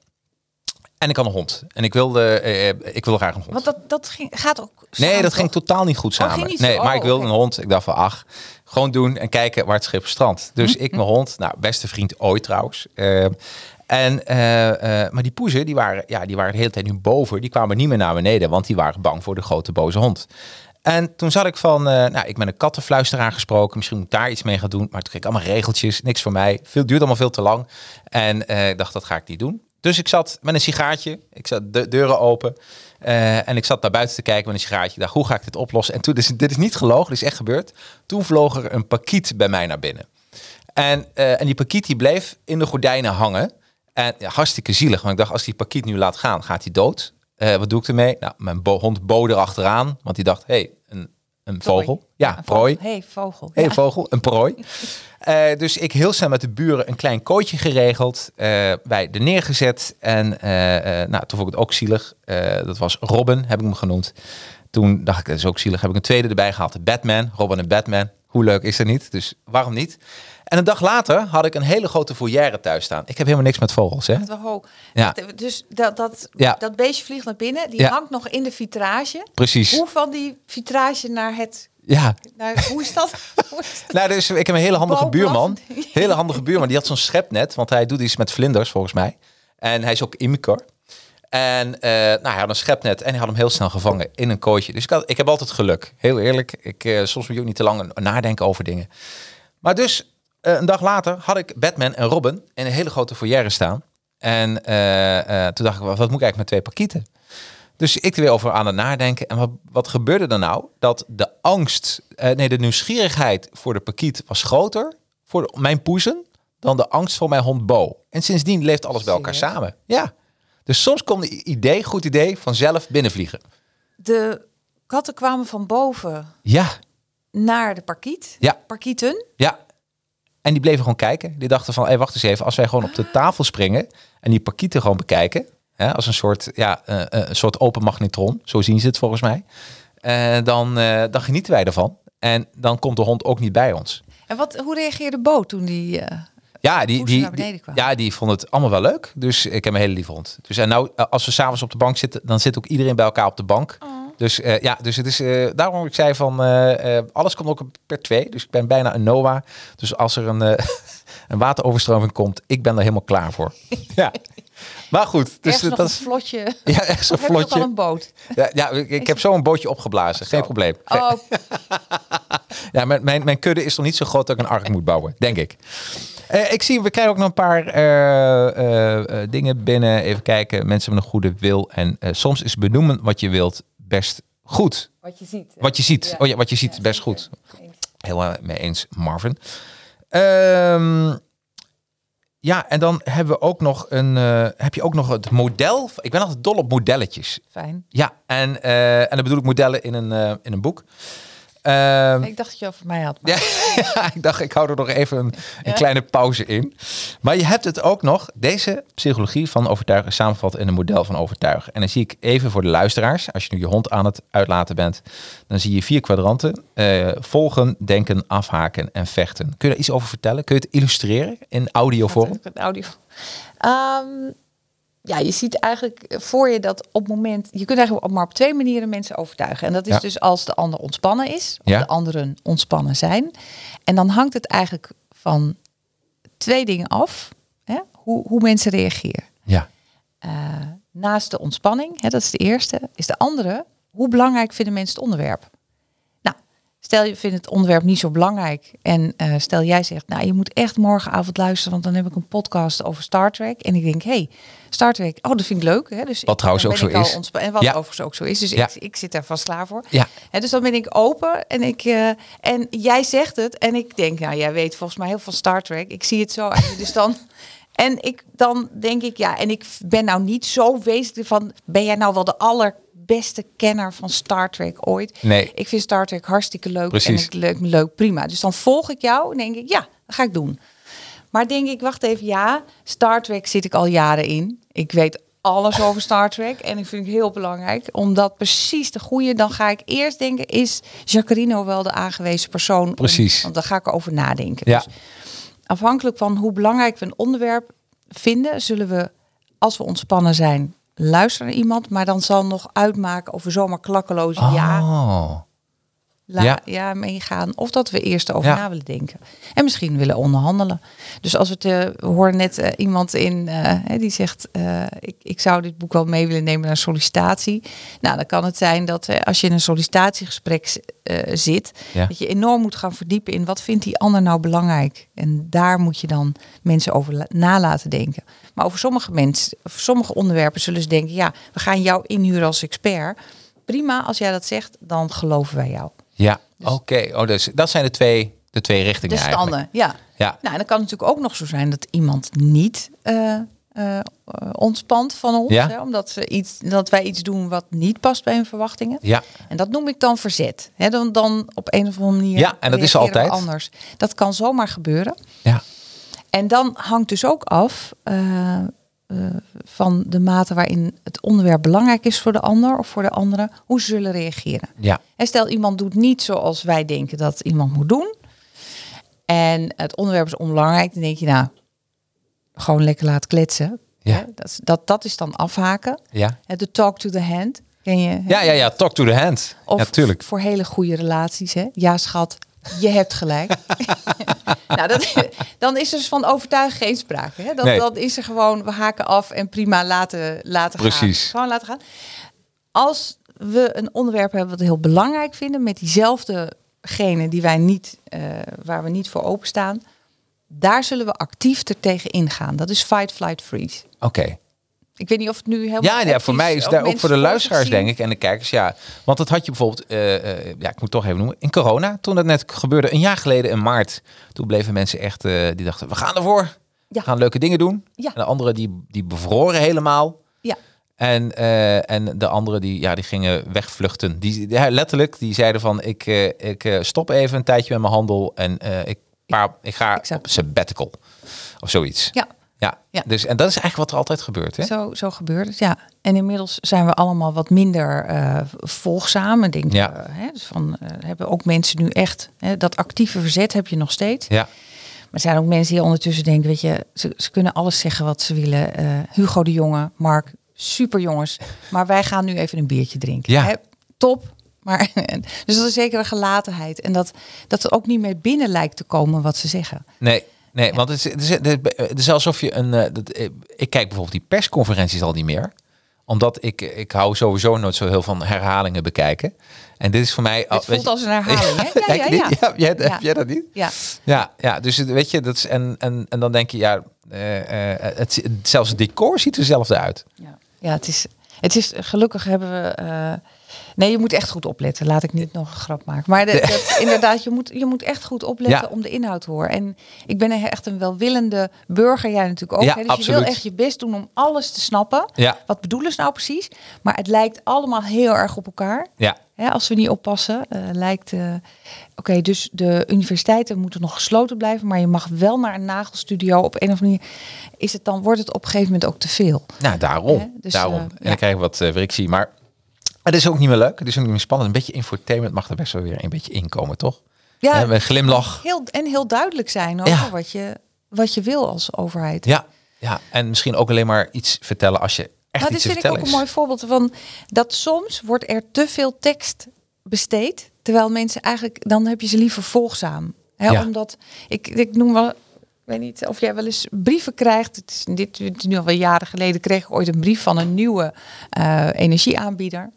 en ik had een hond. En ik wilde, eh, ik wilde graag een hond. Want dat, dat ging, gaat ook Nee, samen, dat ging toch? totaal niet goed samen. ging niet nee, maar Oh, ik wilde oké. een hond. Ik dacht van, ach, gewoon doen en kijken waar het schip strandt. Dus Hm, ik mijn hond, nou, beste vriend ooit trouwens. En, eh, eh, maar die poezen, die waren, ja, die waren de hele tijd nu boven. Die kwamen niet meer naar beneden, want die waren bang voor de grote boze hond. En toen zat ik van, eh, nou, ik ben een kattenfluisteraar gesproken. Misschien moet ik daar iets mee gaan doen. Maar toen kreeg ik allemaal regeltjes, niks voor mij. Veel duurde allemaal veel te lang. En eh, ik dacht, dat ga ik niet doen. Dus ik zat met een sigaartje. Ik zat de deuren open. Eh, en ik zat naar buiten te kijken met een sigaartje. Ik dacht, hoe ga ik dit oplossen? En toen, dus, dit is niet gelogen, dit is echt gebeurd. Toen vloog er een pakiet bij mij naar binnen. En, eh, en die pakiet die bleef in de gordijnen hangen. En hartstikke zielig. Want ik dacht, als die pakiet nu laat gaan, gaat hij dood. Eh, wat doe ik ermee? Nou, mijn bo- hond bood erachteraan. Want die dacht, hey, een, een vogel. Ja, een prooi. vogel. hey, vogel. Hey, Ja. vogel, een prooi. Eh, dus ik heel snel met de buren een klein kooitje geregeld. eh bij de neergezet. En eh, nou, toen vond ik het ook zielig. Dat was Robin, heb ik hem genoemd. Toen dacht ik, dat is ook zielig. Heb ik een tweede erbij gehaald. De Batman. Robin en Batman. Hoe leuk is dat niet? Dus waarom niet? En een dag later had ik een hele grote foyer thuis staan. Ik heb helemaal niks met vogels, hè? Ja. Dus dat, dat, Ja. dat beestje vliegt naar binnen. Die Ja. hangt nog in de vitrage. Precies. Hoe van die vitrage naar het... Ja, hoe is dat? Hoe is dat? Nou, dus ik heb een hele handige buurman. Hele handige buurman. Die had zo'n schepnet, want hij doet iets met vlinders volgens mij. En hij is ook imker. En eh, nou, hij had een schepnet en hij had hem heel snel gevangen in een kooitje. Dus ik, had, ik heb altijd geluk. Heel eerlijk. Ik, eh, soms moet je ook niet te lang nadenken over dingen. Maar dus een dag later had ik Batman en Robin in een hele grote foyer staan. En eh, eh, toen dacht ik, wat, moet ik eigenlijk met twee pakieten? Dus ik er weer over aan het nadenken. En wat, wat gebeurde er nou? Dat de angst, eh, nee, de nieuwsgierigheid voor de pakiet was groter voor de- mijn poezen dan de angst voor mijn hond Bo. En sindsdien leeft alles bij elkaar samen. Ja. Dus soms komt een idee, goed idee, vanzelf binnenvliegen. De katten kwamen van boven Ja, naar de parkiet. Ja. Parkieten. ja. En die bleven gewoon kijken. Die dachten van, hey, wacht eens even. Als wij gewoon op de tafel springen en die pakieten gewoon bekijken. Hè, als een soort, ja, eh, eh, een soort open magnetron. Zo zien ze het volgens mij. eh, dan, dan genieten wij ervan. En dan komt de hond ook niet bij ons. En wat, hoe reageerde Bo toen die... Ja, die, die, ja, die vond het allemaal wel leuk. Dus ik heb een hele lieve hond. Dus en nou, als we s'avonds op de bank zitten, dan zit ook iedereen bij elkaar op de bank. Oh. Dus eh, ja, dus het is eh, daarom ik zei van eh, alles komt ook per twee. Dus ik ben bijna een Noah. Dus als er een, een wateroverstroming komt, ik ben er helemaal klaar voor. ja. Maar goed, dus dat een is vlotje. ja, echt zo'n Of heb je ook al vlotje. een boot? Ja, ja, ik, ik heb zo een bootje opgeblazen, geen probleem. Oh, Ja, mijn, mijn, mijn kudde is nog niet zo groot dat ik een ark moet bouwen, denk ik. Ik zie, we krijgen ook nog een paar dingen binnen. Even kijken, mensen met een goede wil. En soms is benoemen wat je wilt best goed. wat je ziet. Wat je ziet. Ja. Oh ja, wat je ziet Ja, best goed. Heel eh, mee eens, Marvin. Ehm, ja, en dan hebben we ook nog een. eh, heb je ook nog het model? Ik ben altijd dol op modelletjes. Fijn. Ja, en, eh, en dan bedoel ik modellen in een, in een boek. Ehm, Ik dacht dat je over mij had. ja, ja, ik dacht, ik hou er nog even een, een kleine pauze in. Maar je hebt het ook nog, deze psychologie van overtuigen samenvat in een model van overtuigen. En dan zie ik even voor de luisteraars, als je nu je hond aan het uitlaten bent, dan zie je vier kwadranten. Eh, volgen, denken, afhaken en vechten. Kun je daar iets over vertellen? Kun je het illustreren in audiovorm? Audio. Ehm, ja, je ziet eigenlijk voor je dat op het moment... Je kunt eigenlijk maar op twee manieren mensen overtuigen. En dat is Ja. dus als de ander ontspannen is. Of Ja. de anderen ontspannen zijn. En dan hangt het eigenlijk van twee dingen af. Hè? Hoe, hoe mensen reageren. Ja. Eh, naast de ontspanning, hè, dat is de eerste, is de andere. Hoe belangrijk vinden mensen het onderwerp? Stel je vindt het onderwerp niet zo belangrijk. En eh, stel jij zegt, nou je moet echt morgenavond luisteren, want dan heb ik een podcast over Star Trek. En ik denk, hey, Star Trek, oh dat vind ik leuk. Hè? Dus Wat ik- trouwens ook zo is. En wat Ja. overigens ook zo is. Dus Ja. ik, ik zit daar vast klaar voor. Ja. Dus dan ben ik open en, ik, eh, en jij zegt het. En ik denk, nou jij weet volgens mij heel veel Star Trek. Ik zie het zo. dus dan... En ik, dan denk ik, ja, en ik ben nou niet zo wezenlijk van, ben jij nou wel de allerbeste kenner van Star Trek ooit? Nee. Ik vind Star Trek hartstikke leuk Precies. en ik leuk, leuk, prima. Dus dan volg ik jou en denk ik, ja, dat ga ik doen. Maar denk ik, wacht even, ja, Star Trek zit ik al jaren in. Ik weet alles over Star Trek en ik vind het heel belangrijk. Omdat precies de goede, dan ga ik eerst denken, is Jacarino wel de aangewezen persoon? om- Precies. want dan ga ik erover nadenken. Ja. Dus afhankelijk van hoe belangrijk we een onderwerp vinden, zullen we, als we ontspannen zijn, luisteren naar iemand. Maar dan zal nog uitmaken of we zomaar klakkeloos ja, Oh. Ja. ja. meegaan. Of dat we eerst over Ja. na willen denken. En misschien willen onderhandelen. Dus als we het, eh, we horen net eh, iemand in eh, die zegt: eh, ik, ik zou dit boek wel mee willen nemen naar sollicitatie. Nou, dan kan het zijn dat eh, als je in een sollicitatiegesprek eh, zit, Ja. dat je enorm moet gaan verdiepen in wat vindt die ander nou belangrijk. En daar moet je dan mensen over la- na laten denken. Maar over sommige mensen, over sommige onderwerpen zullen ze denken: ja, we gaan jou inhuren als expert. Prima, als jij dat zegt, dan geloven wij jou. Ja, oké. Oh, dus dat zijn de twee, de twee richtingen De eigenlijk. standen, ja. Ja. Nou, en dan kan het natuurlijk ook nog zo zijn dat iemand niet eh, eh, ontspant van ons. Ja. Hè, omdat, ze iets, dat wij iets doen wat niet past bij hun verwachtingen. Ja, En dat noem ik dan verzet. Hè, dan, dan op een of andere manier. Ja, en dat is altijd. anders. Dat kan zomaar gebeuren. ja. En dan hangt dus ook af eh, eh, van de mate waarin het onderwerp belangrijk is voor de ander of voor de andere, hoe ze zullen reageren. Ja, En stel iemand doet niet zoals wij denken dat iemand moet doen. En het onderwerp is onbelangrijk. Dan denk je nou, gewoon lekker laten kletsen. Ja. Dat, is- dat, dat is dan afhaken. ja. De talk to the hand. Ken je? Ja, ja, ja. Talk to the hand. Of ja, tuurlijk. voor hele goede relaties. Hè? Ja, schat, je hebt gelijk. nou, dat, dan is er dus van overtuigen geen sprake. Hè? Dan, Nee. dan is er gewoon, we haken af en prima laten, laten gaan. Precies. Gewoon laten gaan. Als we een onderwerp hebben wat we heel belangrijk vinden, met diezelfdegene die wij niet, eh, waar we niet voor openstaan, daar zullen we actief er tegen ingaan. Dat is fight, flight, freeze. Oké. Ik weet niet of het nu helemaal. Ja, ja, voor mij is daar ook voor de luisteraars, denk ik, en de kijkers, ja. Want dat had je bijvoorbeeld, eh, eh, ja, ik moet toch even noemen, in corona, toen dat net gebeurde, een jaar geleden in maart, toen bleven mensen echt, eh, die dachten, we gaan ervoor, Ja. we gaan leuke dingen doen. Ja. En de anderen die, die bevroren helemaal. Ja. En, en de anderen die, ja, die gingen wegvluchten. Die, ja, letterlijk, die zeiden van, ik, ik stop even een tijdje met mijn handel en ik, paar, ik ga Exact. op sabbatical of zoiets. Ja. Ja. Ja. Dus, en dat is eigenlijk wat er altijd gebeurt, hè? Zo, zo gebeurt het, ja. En inmiddels zijn we allemaal wat minder eh, volgzaam. En denk, Ja. eh, hè, dus van, eh, hebben ook mensen nu echt... Hè, dat actieve verzet heb je nog steeds. Ja. Maar er zijn ook mensen die ondertussen denken... weet je, ze, ze kunnen alles zeggen wat ze willen. Hugo de Jonge, Mark, super jongens. Maar wij gaan nu even een biertje drinken. Ja. Hè, top. Maar, dus dat is zeker een gelatenheid. En dat, dat er ook niet meer binnen lijkt te komen wat ze zeggen. Nee, nee, want het is, het, is, het alsof je een. eh, dat, eh, ik kijk bijvoorbeeld die persconferenties al niet meer. Omdat ik, ik hou sowieso nooit zo heel van herhalingen bekijken. En dit is voor mij. Het voelt als een herhaling, hè? Ja, ja, ja. ja, jij, Ja. Heb jij dat niet? Ja, Ja, ja dus weet je, dat is. En, en, en dan denk je, ja, eh, het, zelfs het decor ziet er hetzelfde uit. Ja, ja het, is, het is gelukkig hebben we. Nee, je moet echt goed opletten. Laat ik niet nog een grap maken. Maar de- dat, inderdaad, je moet, je moet echt goed opletten Ja. om de inhoud te horen. En ik ben echt een welwillende burger. Jij natuurlijk ook. Ja, hè? Dus je absoluut. wil echt je best doen om alles te snappen. Ja. Wat bedoelen ze nou precies? Maar het lijkt allemaal heel erg op elkaar. Ja, Hè, als we niet oppassen, eh, lijkt. eh, Oké, dus de universiteiten moeten nog gesloten blijven, maar je mag wel naar een nagelstudio. Op een of andere manier is het dan wordt het op een gegeven moment ook te veel. nou daarom. Hè, dus, daarom. eh, en dan krijg je wat frictie. Maar het is ook niet meer leuk. Het is ook niet meer spannend. Een beetje infotainment mag er best wel weer een beetje inkomen, toch? Ja, met een glimlach. heel, en heel duidelijk zijn over Ja. wat, je, wat je wil als overheid. Ja, ja, en misschien ook alleen maar iets vertellen als je echt Nou, iets dit te vind ik ook een mooi voorbeeld van dat soms wordt er te veel tekst besteed, terwijl mensen eigenlijk dan heb je ze liever volgzaam. Hè, Ja. Omdat ik, ik noem wel, ik weet niet of jij wel eens brieven krijgt. Het is, dit nu al wel jaren geleden kreeg ik ooit een brief van een nieuwe eh, energieaanbieder.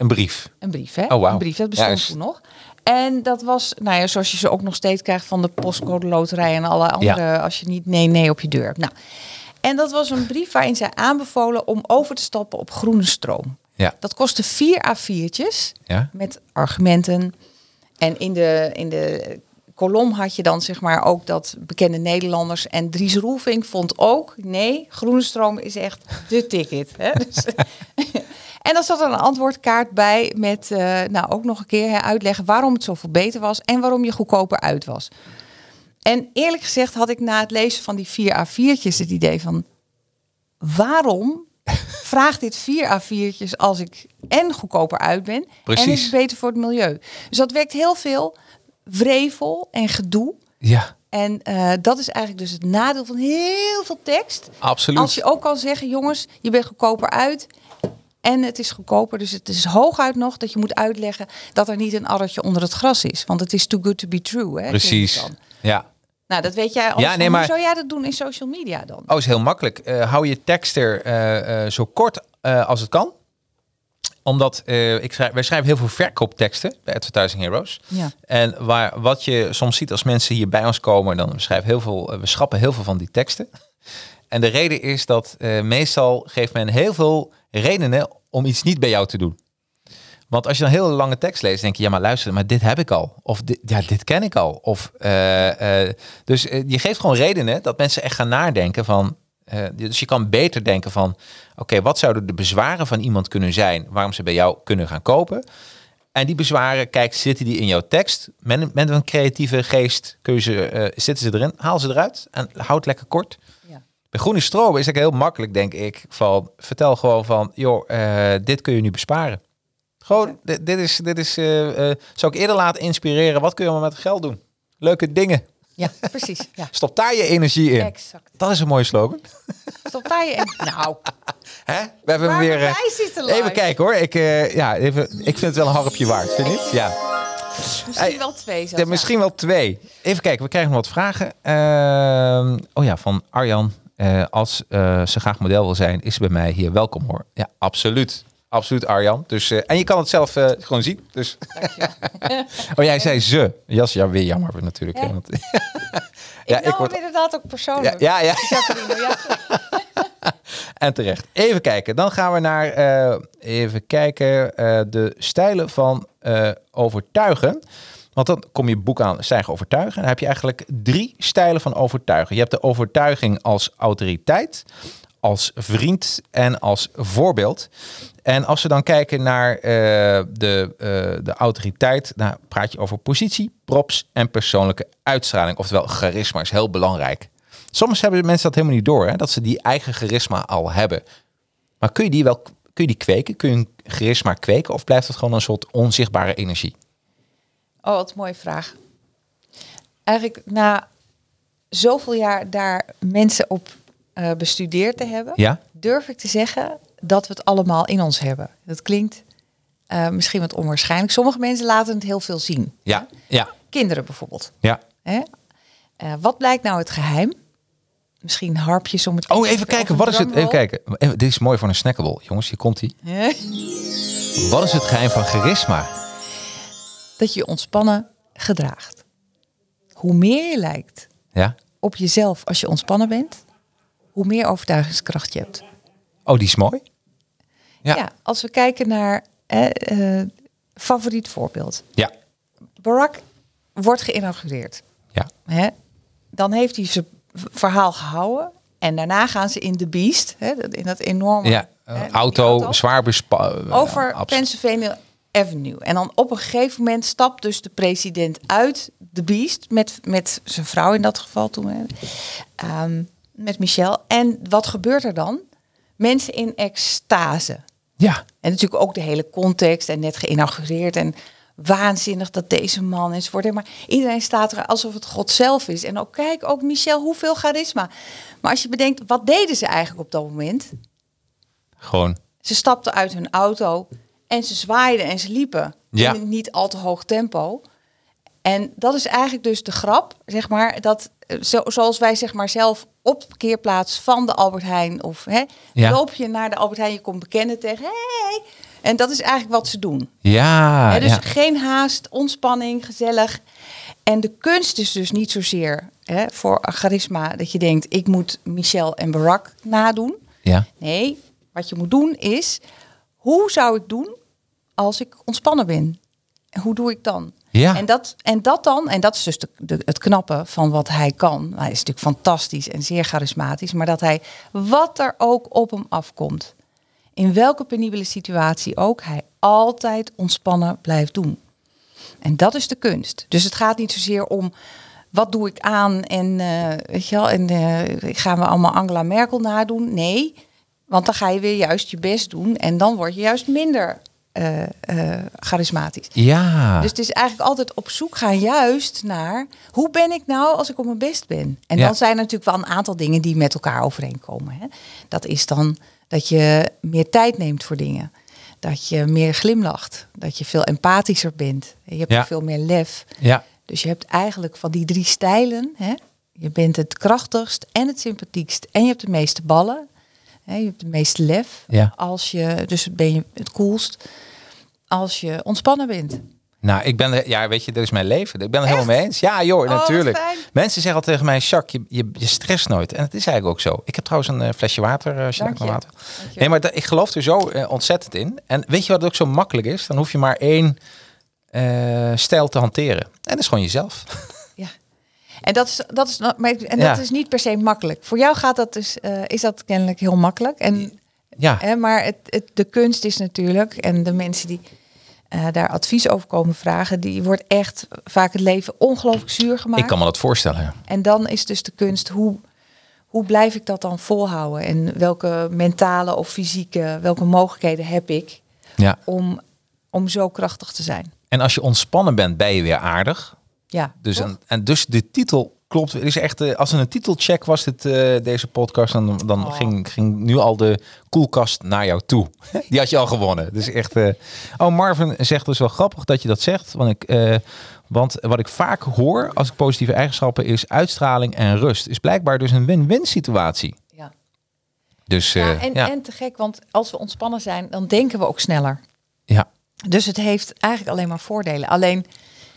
Een brief. Een brief, hè? Oh, wauw. Een brief, dat bestond Juist. toen nog. En dat was, nou ja, zoals je ze ook nog steeds krijgt van de postcode loterij en alle andere, als je niet nee, nee op je deur. Nou, en dat was een brief waarin zij aanbevolen om over te stappen op groene stroom. Ja. Dat kostte vier A4'tjes Ja. met argumenten. En in de, in de kolom had je dan zeg maar ook dat bekende Nederlanders. En Dries Roelvink vond ook, nee, groene stroom is echt de ticket. Hè? Dus, en dan zat er een antwoordkaart bij met, eh, nou ook nog een keer hè, uitleggen waarom het zoveel beter was en waarom je goedkoper uit was. En eerlijk gezegd had ik na het lezen van die vier A4'tjes het idee van, waarom vraagt dit vier A4'tjes als ik en goedkoper uit ben en Precies. is het beter voor het milieu? Dus dat werkt heel veel wrevel en gedoe. Ja, En eh, dat is eigenlijk dus het nadeel van heel veel tekst. absoluut. Als je ook kan zeggen, jongens, je bent goedkoper uit. En het is goedkoper, dus het is hooguit nog dat je moet uitleggen dat er niet een addertje onder het gras is. Want het is too good to be true. Hè, Precies. Ja. Nou, dat weet jij. Ja, nee, maar- Hoe zou jij dat doen in social media dan? Oh, is heel makkelijk. Eh, hou je tekst er eh, zo kort als het kan. Omdat eh, ik schrijf, wij schrijven heel veel verkoopteksten bij Advertising Heroes. Ja. En waar, wat je soms ziet als mensen hier bij ons komen, dan we schrijven heel veel, eh, we schrappen heel veel van die teksten. En de reden is dat eh, meestal geeft men heel veel redenen om iets niet bij jou te doen. Want als je een hele lange tekst leest, denk je, ja maar luister, maar dit heb ik al. Of dit, ja, dit ken ik al. Of, dus je geeft gewoon redenen dat mensen echt gaan nadenken van... eh, dus je kan beter denken van, oké, wat zouden de bezwaren van iemand kunnen zijn waarom ze bij jou kunnen gaan kopen? En die bezwaren, kijk, zitten die in jouw tekst? Met, een- met een creatieve geest kun je ze, eh, zitten ze erin, haal ze eruit en houd lekker kort. Ja. Bij groene stroom is het heel makkelijk, denk ik. Van, vertel gewoon van, joh, eh, dit kun je nu besparen. Gewoon, dit, dit is, dit is zou ik eerder laten inspireren. Wat kun je allemaal met het geld doen? Leuke dingen. Ja, precies. Ja, Stop daar je energie in. exact. Dat is een mooie slogan. Stop daar je in. Nou, Hè? We hebben waar weer. eh, wij zitten live. even kijken hoor. Ik, eh, ja, even, ik vind het wel een harpje waard, vind je niet? Ja. Misschien wel twee zelfs. Ja, misschien wel twee. Even kijken, we krijgen nog wat vragen. Ehm, oh ja, van Arjan. Eh, als ze graag model wil zijn, is ze bij mij hier welkom hoor. Ja, absoluut. Absoluut Arjan. Dus, eh, en je kan het zelf eh, gewoon zien. Dus. oh, jij zei ze. Jas, ja, weer jammer natuurlijk. hè, Ja. want- Ik ja, ik word- inderdaad ook persoonlijk. ja, ja. En terecht. Even kijken. Dan gaan we naar, eh, even kijken, de stijlen van overtuigen. Want dan kom je boek aan, stijgen overtuigen. En dan heb je eigenlijk drie stijlen van overtuigen. Je hebt de overtuiging als autoriteit, als vriend en als voorbeeld. En als we dan kijken naar eh, de, eh, de autoriteit, dan praat je over positie, props en persoonlijke uitstraling. Oftewel, charisma is heel belangrijk. Soms hebben mensen dat helemaal niet door, hè, dat ze die eigen charisma al hebben. Maar kun je die wel kun je die kweken? Kun je een charisma kweken? Of blijft het gewoon een soort onzichtbare energie? Oh, wat een mooie vraag. Eigenlijk na zoveel jaar daar mensen op eh, bestudeerd te hebben, Ja? durf ik te zeggen dat we het allemaal in ons hebben. Dat klinkt eh, misschien wat onwaarschijnlijk. Sommige mensen laten het heel veel zien. Ja, ja, Kinderen bijvoorbeeld. ja. Hè? Eh, wat blijkt nou het geheim? Misschien harpjes om het. Oh, even kijken. Wat is het? Even kijken. Even- Dit is mooi voor een snackable. Jongens, hier komt hij. Wat is het geheim van charisma? Dat je je ontspannen gedraagt. Hoe meer je lijkt Ja? op jezelf als je ontspannen bent, hoe meer overtuigingskracht je hebt. Oh, die is mooi. Ja. Ja, als we kijken naar eh, favoriet voorbeeld. Ja. Barack wordt geïnaugureerd. Ja. Hè? Dan heeft hij zijn verhaal gehouden. En daarna gaan ze in de Beast, hè, in dat enorme Ja. hè, eh, auto, zwaar bespa... eh, over Pennsylvania Avenue. En dan op een gegeven moment stapt dus de president uit de Beast met, met zijn vrouw in dat geval toen, hè, ehm, met Michelle. En wat gebeurt er dan? Mensen in extase. Ja. En natuurlijk ook de hele context en net geïnaugureerd en waanzinnig dat deze man is worden. Maar iedereen staat er alsof het God zelf is. En ook kijk, ook Michel, hoeveel charisma. Maar als je bedenkt, wat deden ze eigenlijk op dat moment? Gewoon. Ze stapten uit hun auto en ze zwaaiden en ze liepen Ja. in niet al te hoog tempo. En dat is eigenlijk dus de grap, zeg maar, dat eh, zo, zoals wij zeg maar zelf op parkeerplaats van de Albert Heijn of hè, Ja. loop je naar de Albert Heijn, je komt bekennen tegen, hey, En dat is eigenlijk wat ze doen. Ja, Hè, dus ja. geen haast, ontspanning, gezellig. En de kunst is dus niet zozeer hè, voor charisma dat je denkt, ik moet Michel en Barack nadoen. ja. Nee, wat je moet doen is, hoe zou ik doen als ik ontspannen ben? En Hoe doe ik dan? Ja. En, dat, en dat dan, en dat is dus de, het knappe van wat hij kan. Hij is natuurlijk fantastisch en zeer charismatisch, maar dat hij, wat er ook op hem afkomt, in welke penibele situatie ook, hij altijd ontspannen blijft doen. En dat is de kunst. Dus het gaat niet zozeer om wat doe ik aan en weet je wel, en eh, gaan we allemaal Angela Merkel nadoen? Nee, want dan ga je weer juist je best doen en dan word je juist minder eh, eh, charismatisch. Ja. Dus het is eigenlijk altijd op zoek gaan juist naar hoe ben ik nou als ik op mijn best ben. En Ja. dan zijn er natuurlijk wel een aantal dingen die met elkaar overeenkomen. Hè. Dat is dan dat je meer tijd neemt voor dingen. Dat je meer glimlacht. Dat je veel empathischer bent. Je hebt Ja. veel meer lef. ja. Dus je hebt eigenlijk van die drie stijlen. Hè, je bent het krachtigst en het sympathiekst. En je hebt de meeste ballen. Hè, je hebt de meeste lef. Ja. Als je, dus ben je het koelst als je ontspannen bent. Nou, ik ben er, ja, weet je, dat is mijn leven. Ik ben er Echt? helemaal mee eens. Ja, joh, wat natuurlijk. Mensen zeggen altijd tegen mij, Jacques, je, je, je stress nooit. En het is eigenlijk ook zo. Ik heb trouwens een eh, flesje water, je Dank je. water. Dank je. Nee, maar ik geloof er zo eh, ontzettend in. En weet je wat ook zo makkelijk is? Dan hoef je maar één stijl te hanteren. En dat is gewoon jezelf. Ja. En dat is, dat is, maar, en Ja. dat is niet per se makkelijk. Voor jou gaat dat dus, is dat kennelijk heel makkelijk. En, Ja, hè, maar het, het, de kunst is natuurlijk, en de mensen die eh, daar advies over komen vragen, die wordt echt vaak het leven ongelooflijk zuur gemaakt. ik kan me dat voorstellen. En dan is dus de kunst, hoe, hoe blijf ik dat dan volhouden? En welke mentale of fysieke, welke mogelijkheden heb ik Ja. om, om zo krachtig te zijn? En als je ontspannen bent, ben je weer aardig. Ja, Dus, en dus de titel klopt. Het is echt, eh, als er een titelcheck was, dit, eh, deze podcast, dan, dan Oh. ging, ging nu al de koelkast naar jou toe. Die had je al gewonnen. Dus echt. eh, Oh, Marvin zegt dus wel grappig dat je dat zegt. Want, ik, want wat ik vaak hoor als ik positieve eigenschappen is uitstraling en rust. Is blijkbaar dus een win-win situatie. ja. Dus Ja, en, ja. en te gek, want als we ontspannen zijn, dan denken we ook sneller. ja. Dus het heeft eigenlijk alleen maar voordelen. Alleen,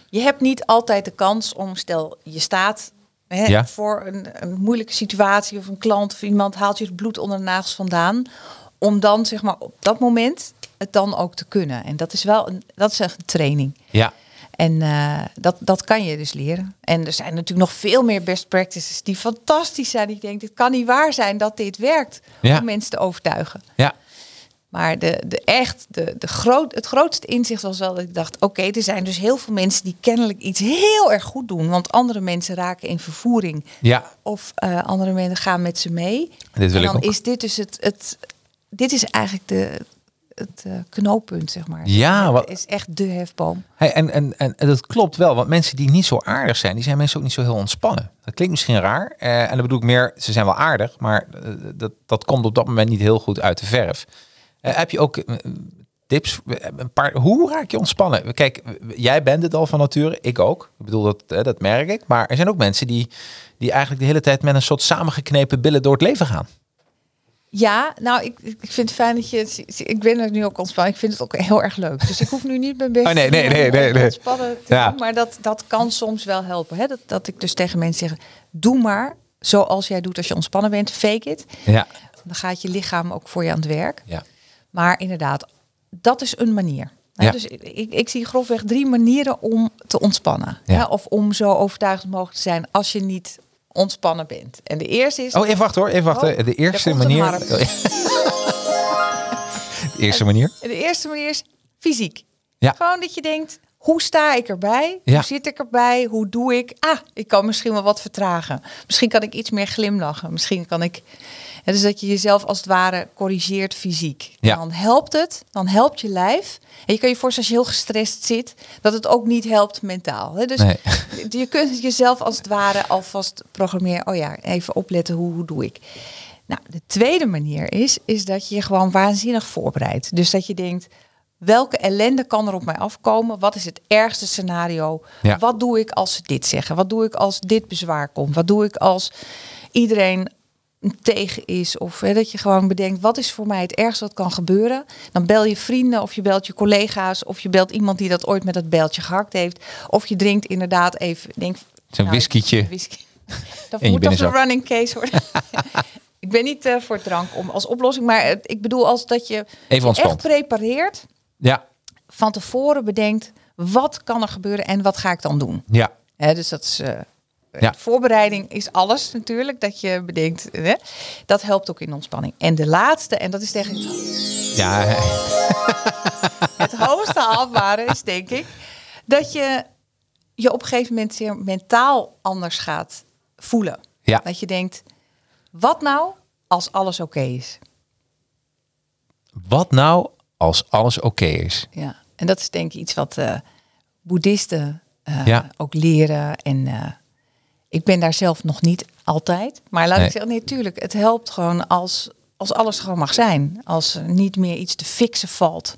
je hebt niet altijd de kans om, stel je staat Ja. voor een, een moeilijke situatie of een klant of iemand haalt je het bloed onder de nagels vandaan, om dan zeg maar op dat moment het dan ook te kunnen. En dat is wel een, dat is echt een training. ja. En eh, dat, dat kan je dus leren. En er zijn natuurlijk nog veel meer best practices die fantastisch zijn. Ik denk, dit kan niet waar zijn dat dit werkt Ja. om mensen te overtuigen. ja. Maar de, de echt, de, de groot, het grootste inzicht was wel dat ik dacht: oké, er zijn dus heel veel mensen die kennelijk iets heel erg goed doen. Want andere mensen raken in vervoering. Ja. Of eh, andere mensen gaan met ze mee. Dit wil en ik dan ook. is dit dus het, het. Dit is eigenlijk de, het eh, knooppunt, zeg maar. Ja, wat- Het is echt de hefboom. Hey, en, en, en, en dat klopt wel, want mensen die niet zo aardig zijn, die zijn mensen ook niet zo heel ontspannen. Dat klinkt misschien raar. eh, en dan bedoel ik meer, ze zijn wel aardig, maar dat, dat komt op dat moment niet heel goed uit de verf. Eh, heb je ook eh, tips? Eh, Een paar, hoe raak je ontspannen? Kijk, jij bent het al van nature, ik ook. Ik bedoel, dat, dat merk ik. Maar er zijn ook mensen die, die eigenlijk de hele tijd met een soort samengeknepen billen door het leven gaan. Ja, nou, ik, ik vind het fijn dat je. Ik ben er nu ook ontspannen. Ik vind het ook heel erg leuk. Dus ik hoef nu niet mijn best Oh, nee, nee, nee, nee, nee. ontspannen te Ja. doen. Maar dat, dat kan soms wel helpen. Hè? Dat, dat ik dus tegen mensen zeg: doe maar zoals jij doet als je ontspannen bent. Fake it. Ja. Dan gaat je lichaam ook voor je aan het werk. ja. Maar inderdaad, dat is een manier. Ja. Dus ik, ik zie grofweg drie manieren om te ontspannen. Ja. Hè? Of om zo overtuigend mogelijk te zijn als je niet ontspannen bent. En de eerste is. Oh, even wachten hoor, even wachten. Oh, de eerste manier. harp. de eerste manier. De eerste manier is fysiek. Ja. Gewoon dat je denkt, hoe sta ik erbij? Ja. Hoe zit ik erbij? Hoe doe ik? Ah, ik kan misschien wel wat vertragen. Misschien kan ik iets meer glimlachen. Misschien kan ik... Ja, dus dat je jezelf als het ware corrigeert fysiek. Ja. Dan helpt het, dan helpt je lijf. En je kan je voorstellen als je heel gestrest zit, dat het ook niet helpt mentaal. Hè? Dus Nee. je kunt jezelf als het ware alvast programmeren. Oh ja, even opletten, hoe, hoe doe ik? Nou, de tweede manier is, is dat je je gewoon waanzinnig voorbereidt. Dus dat je denkt, welke ellende kan er op mij afkomen? Wat is het ergste scenario? Ja. Wat doe ik als ze dit zeggen? Wat doe ik als dit bezwaar komt? Wat doe ik als iedereen tegen is. Of hè, dat je gewoon bedenkt, wat is voor mij het ergste wat kan gebeuren? Dan bel je vrienden of je belt je collega's of je belt iemand die dat ooit met dat beltje gehakt heeft. Of je drinkt inderdaad even, denk, Zo'n nou, whiskietje. whisky. Dat moet toch een running case worden. ik ben niet eh, voor drank om als oplossing, maar ik bedoel als dat je Even echt prepareert, Ja, van tevoren bedenkt, wat kan er gebeuren en wat ga ik dan doen? ja, Hè, dus dat is. eh, Ja. Voorbereiding is alles natuurlijk, dat je bedenkt. Hè? Dat helpt ook in ontspanning. En de laatste, en dat is tegen ja. het hoogste haalbare, is denk ik, dat je je op een gegeven moment zeer mentaal anders gaat voelen. Ja. Dat je denkt, wat nou als alles oké is? Wat nou als alles oké is? Ja. En dat is denk ik iets wat eh boeddhisten eh, Ja. ook leren. En eh, ik ben daar zelf nog niet altijd. Maar laat Nee. ik zeggen, nee, tuurlijk, het helpt gewoon als, als alles gewoon mag zijn. Als er niet meer iets te fixen valt.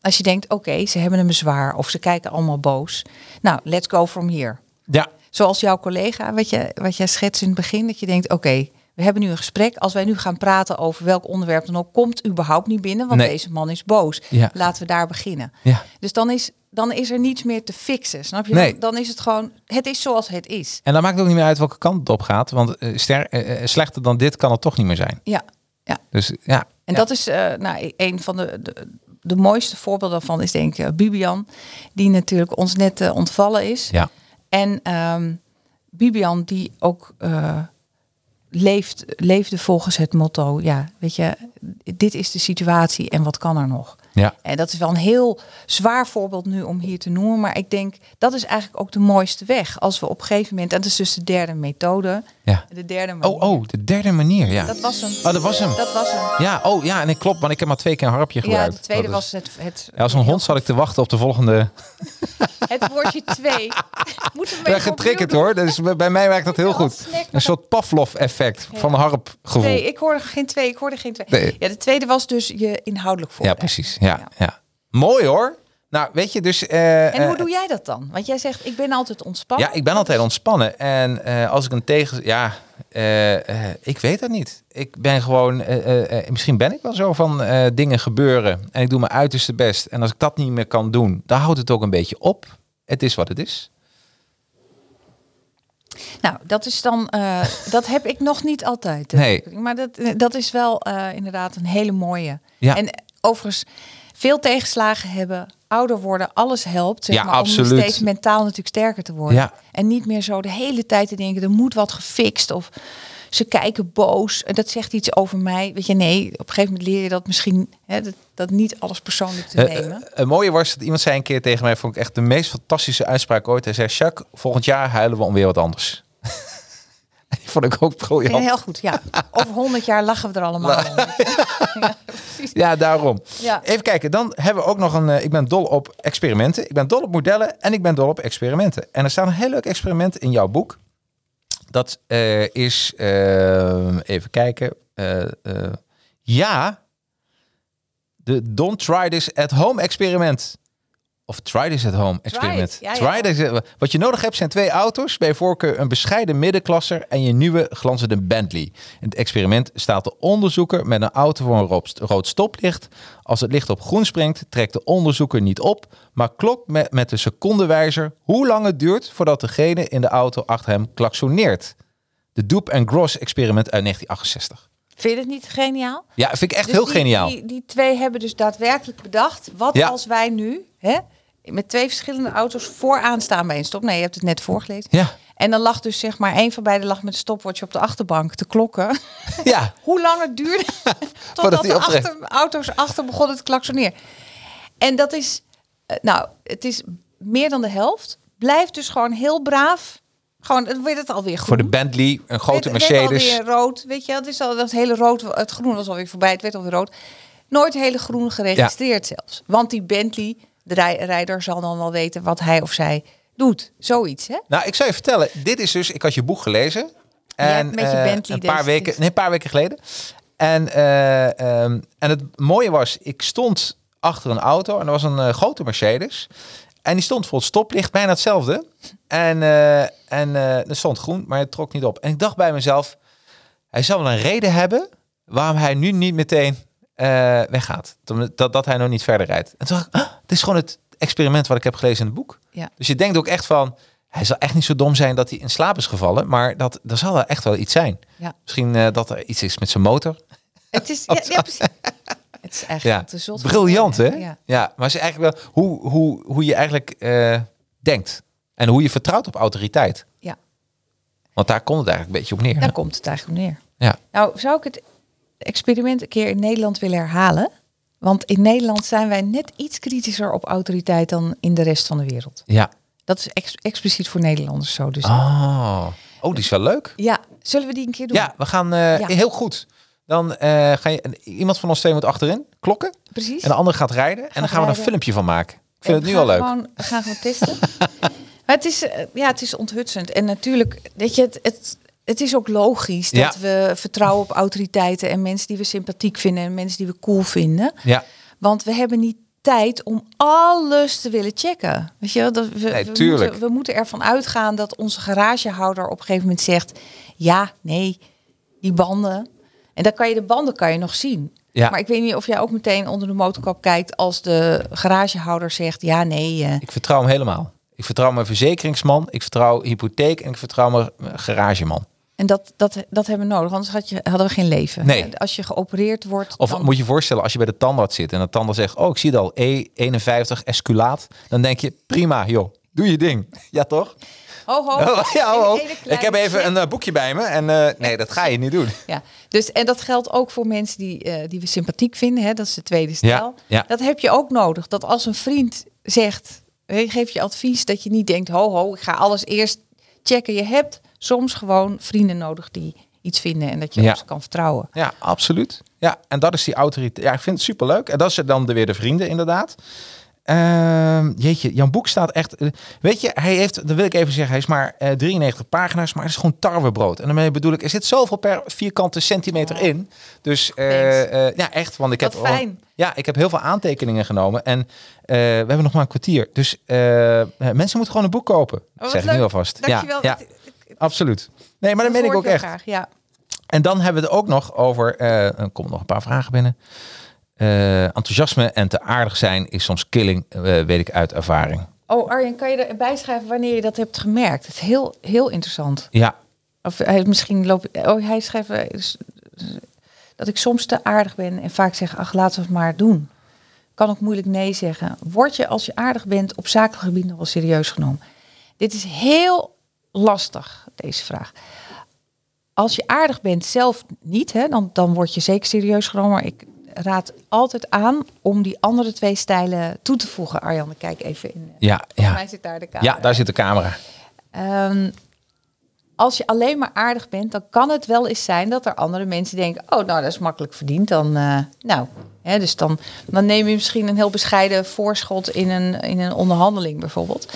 Als je denkt, oké, ze hebben een bezwaar of ze kijken allemaal boos. Nou, let's go from here. Ja, Zoals jouw collega, wat, je, wat jij schetst in het begin, dat je denkt, oké, we hebben nu een gesprek. Als wij nu gaan praten over welk onderwerp dan ook, komt überhaupt niet binnen, want Nee. deze man is boos. Ja. Laten we daar beginnen. ja. Dus dan is, dan is er niets meer te fixen, snap je? Nee. Dan, is het gewoon, het is zoals het is. En dan maakt het ook niet meer uit welke kant het op gaat. Want eh, ster, eh, eh, slechter dan dit kan het toch niet meer zijn. Ja, ja. Dus ja. En ja. dat is nou, een van de, de, de mooiste voorbeelden van is denk ik Bibian, die natuurlijk ons net ontvallen is. Ja. En ehm, Bibian die ook leeft, leefde volgens het motto, ja, weet je, dit is de situatie en wat kan er nog? Ja. En dat is wel een heel zwaar voorbeeld nu om hier te noemen, maar ik denk dat is eigenlijk ook de mooiste weg. Als we op een gegeven moment, en dat is dus de derde methode, ja. de derde manier. Oh, oh, de derde manier. Ja. Dat was hem. Oh, dat was hem. Dat was hem. Ja, oh ja, en ik klopt, want ik heb maar twee keer een harpje Ja, gebruikt. de tweede was het, het Ja, als een hond zat ik te wachten op de volgende. Het woordje twee. Moeten we even getriggerd hoor. Dus bij mij werkt dat heel Ja, goed. Een soort Pavlov-effect van harpgevoel. Nee, ik hoorde geen twee. Ik hoorde geen twee. Nee. Ja, de tweede was dus je inhoudelijk Ja, voorbereid. precies. Ja, ja. Mooi hoor. Nou, weet je, dus... eh, En hoe eh, doe jij dat dan? Want jij zegt, ik ben altijd ontspannen. Ja, ik ben altijd ontspannen. En eh, als ik een tegen... Ja, ik weet het niet. Ik ben gewoon... misschien ben ik wel zo van dingen gebeuren. En ik doe mijn uiterste best. En als ik dat niet meer kan doen, dan houdt het ook een beetje op. Het is wat het is. Nou, dat is dan, dat heb ik nog niet altijd. Nee. Maar dat, dat is wel inderdaad een hele mooie. Ja. En overigens, veel tegenslagen hebben, ouder worden, alles helpt. Zeg Ja, maar, Om absoluut. steeds mentaal natuurlijk sterker te worden. Ja. En niet meer zo de hele tijd te denken, er moet wat gefixt of ze kijken boos. En dat zegt iets over mij. Weet je, nee, op een gegeven moment leer je dat misschien, hè, dat, dat niet alles persoonlijk te Eh, nemen. eh, een mooie was dat iemand zei een keer tegen mij, vond ik echt de meest fantastische uitspraak ooit. Hij zei, Jacques, volgend jaar huilen we om weer wat anders. Die vond ik ook briljant. heel goed, ja. Over honderd jaar lachen we er allemaal om. Ja. Ja, daarom. Ja. Even kijken, dan hebben we ook nog een... eh, ik ben dol op experimenten. Ik ben dol op modellen en ik ben dol op experimenten. En er staat een heel leuk experiment in jouw boek. Dat eh, is... eh, even kijken. ja, de Don't Try This at Home experiment. Of Try This at Home experiment. ja, ja. Try this, wat je nodig hebt zijn twee auto's. Bij voorkeur een bescheiden middenklasser en je nieuwe glanzende Bentley. In het experiment staat de onderzoeker met een auto voor een rood- stoplicht. Als het licht op groen springt, trekt de onderzoeker niet op, maar klokt met, met de secondenwijzer hoe lang het duurt voordat degene in de auto achter hem klaksoneert. De Doop and Gross experiment uit 1968. Vind je het niet geniaal? Ja, vind ik echt Dus heel die, geniaal. Die, die twee hebben dus daadwerkelijk bedacht. Wat Ja. als wij nu hè, met twee verschillende auto's vooraan staan bij een stop? Nee, je hebt het net voorgelezen. Ja, En dan lag dus zeg maar één van beiden lag met een stopwatch op de achterbank te klokken. ja. Hoe lang het duurde totdat de achter, auto's achter begonnen te klaksoneren. En dat is, eh, nou, het is meer dan de helft. Blijft dus gewoon heel braaf. Gewoon, het werd het alweer groen. Voor de Bentley, een grote Het Mercedes. alweer rood, weet je, het is al dat hele rood, het groen was alweer voorbij, het werd alweer rood. Nooit hele groen geregistreerd zelfs, want die Bentley, de rij- rijder zal dan wel weten wat hij of zij doet, zoiets, hè? Nou, ik zou je vertellen, dit is dus, ik had je boek gelezen. En hebt met je eh, Bentley een paar deze- weken, nee, een paar weken geleden. En, eh, ehm, en het mooie was, ik stond achter een auto en er was een eh, grote Mercedes. En die stond voor het stoplicht, bijna hetzelfde. En, en er stond groen, maar het trok niet op. En ik dacht bij mezelf, hij zal wel een reden hebben waarom hij nu niet meteen eh, weggaat. Dat, dat hij nog niet verder rijdt. En toen dacht ik, ah, het is gewoon het experiment wat ik heb gelezen in het boek. Ja. Dus je denkt ook echt van, hij zal echt niet zo dom zijn dat hij in slaap is gevallen. Maar dat, er zal wel echt wel iets zijn. Ja. Misschien eh, dat er iets is met zijn motor. Het is, ja, ja, precies. Het is Ja, te zot. briljant hè? Ja. Ja. maar het is eigenlijk wel hoe, hoe, hoe je eigenlijk eh, denkt. En hoe je vertrouwt op autoriteit. ja, Want daar komt het eigenlijk een beetje op neer. daar hè? komt het eigenlijk op neer. Ja. Nou, zou ik het experiment een keer in Nederland willen herhalen? Want in Nederland zijn wij net iets kritischer op autoriteit dan in de rest van de wereld. Ja. Dat is ex- expliciet voor Nederlanders zo. Dus Oh. oh, die is wel leuk. ja, zullen we die een keer doen? Ja, we gaan eh, Ja. heel goed. Dan eh, ga je, iemand van ons twee moet achterin klokken. precies. En de ander gaat rijden. en dan gaan we er een filmpje van maken. Ik vind En het nu al leuk. Gewoon, we gaan gewoon testen. maar het is, eh, ja, het is onthutsend. En natuurlijk, weet je, het, het, het is ook logisch Ja. dat we vertrouwen op autoriteiten en mensen die we sympathiek vinden en mensen die we cool vinden. Ja, Want we hebben niet tijd om alles te willen checken. Weet je, dat we, Nee, we, moeten, we moeten ervan uitgaan dat onze garagehouder op een gegeven moment zegt: ja, nee, die banden. En dan kan je de banden kan je nog zien. Ja. Maar ik weet niet of jij ook meteen onder de motorkap kijkt als de garagehouder zegt: ja, nee. eh, ik vertrouw hem helemaal. Ik vertrouw mijn verzekeringsman. Ik vertrouw hypotheek. En ik vertrouw mijn garageman. En dat, dat, dat hebben we nodig, anders had je, hadden we geen leven. Nee. Als je geopereerd wordt. Of dan- moet je voorstellen, als je bij de tandarts zit en de tandarts zegt, oh, ik zie het al, E51 esculaat. Dan denk je, prima, joh, doe je ding. Ja, toch? Ho, ho. ja, ho. hele Ik heb even een eh, boekje bij me en eh, nee, dat ga je niet doen. Ja, dus en dat geldt ook voor mensen die, eh, die we sympathiek vinden. Hè? Dat is de tweede stijl. ja. Dat heb je ook nodig. Dat als een vriend zegt, geeft je advies, dat je niet denkt, ho ho, ik ga alles eerst checken. Je hebt soms gewoon vrienden nodig die iets vinden en dat je Ja. op ze kan vertrouwen. Ja, absoluut. Ja, en dat is die autoriteit. Ja, ik vind het superleuk. En dat is dan de, weer de vrienden, inderdaad. Ehm, jeetje, Jan Boek staat echt... eh, weet je, hij heeft, dat wil ik even zeggen, hij is maar eh, 93 pagina's, maar het is gewoon tarwebrood. En daarmee bedoel ik, er zit zoveel per vierkante centimeter in. Dus eh, eh, ja, echt, want ik Wat heb... fijn. Ja, ik heb heel veel aantekeningen genomen en eh, we hebben nog maar een kwartier. Dus eh, eh, mensen moeten gewoon een boek kopen. Oh, zeg ik nu alvast. Dankjewel. Ja, ja, absoluut. Nee, maar dat meen ik ook echt. graag, Ja. En dan hebben we het ook nog over, eh er komen nog een paar vragen binnen. Eh, enthousiasme en te aardig zijn is soms killing, eh, weet ik uit ervaring. Oh Arjen, kan je erbij schrijven wanneer je dat hebt gemerkt? Het is heel, heel interessant. Ja, Of hij misschien loopt. Oh, hij schrijft dat ik soms te aardig ben en vaak zeg: ach, laten we het maar doen. Kan ook moeilijk nee zeggen. Word je als je aardig bent op zakelijk gebied nog wel serieus genomen? Dit is heel lastig, deze vraag. Als je aardig bent zelf niet, hè, dan, dan word je zeker serieus genomen. Maar ik raad altijd aan om die andere twee stijlen toe te voegen. Arjan, kijk even in. ja, Volgens ja. mij zit daar de camera. Ja, daar zit de camera. Ehm, als je alleen maar aardig bent, dan kan het wel eens zijn dat er andere mensen denken: Oh, nou, dat is makkelijk verdiend. Dan, eh, nou, hè, dus dan, dan neem je misschien een heel bescheiden voorschot in een, in een onderhandeling, bijvoorbeeld.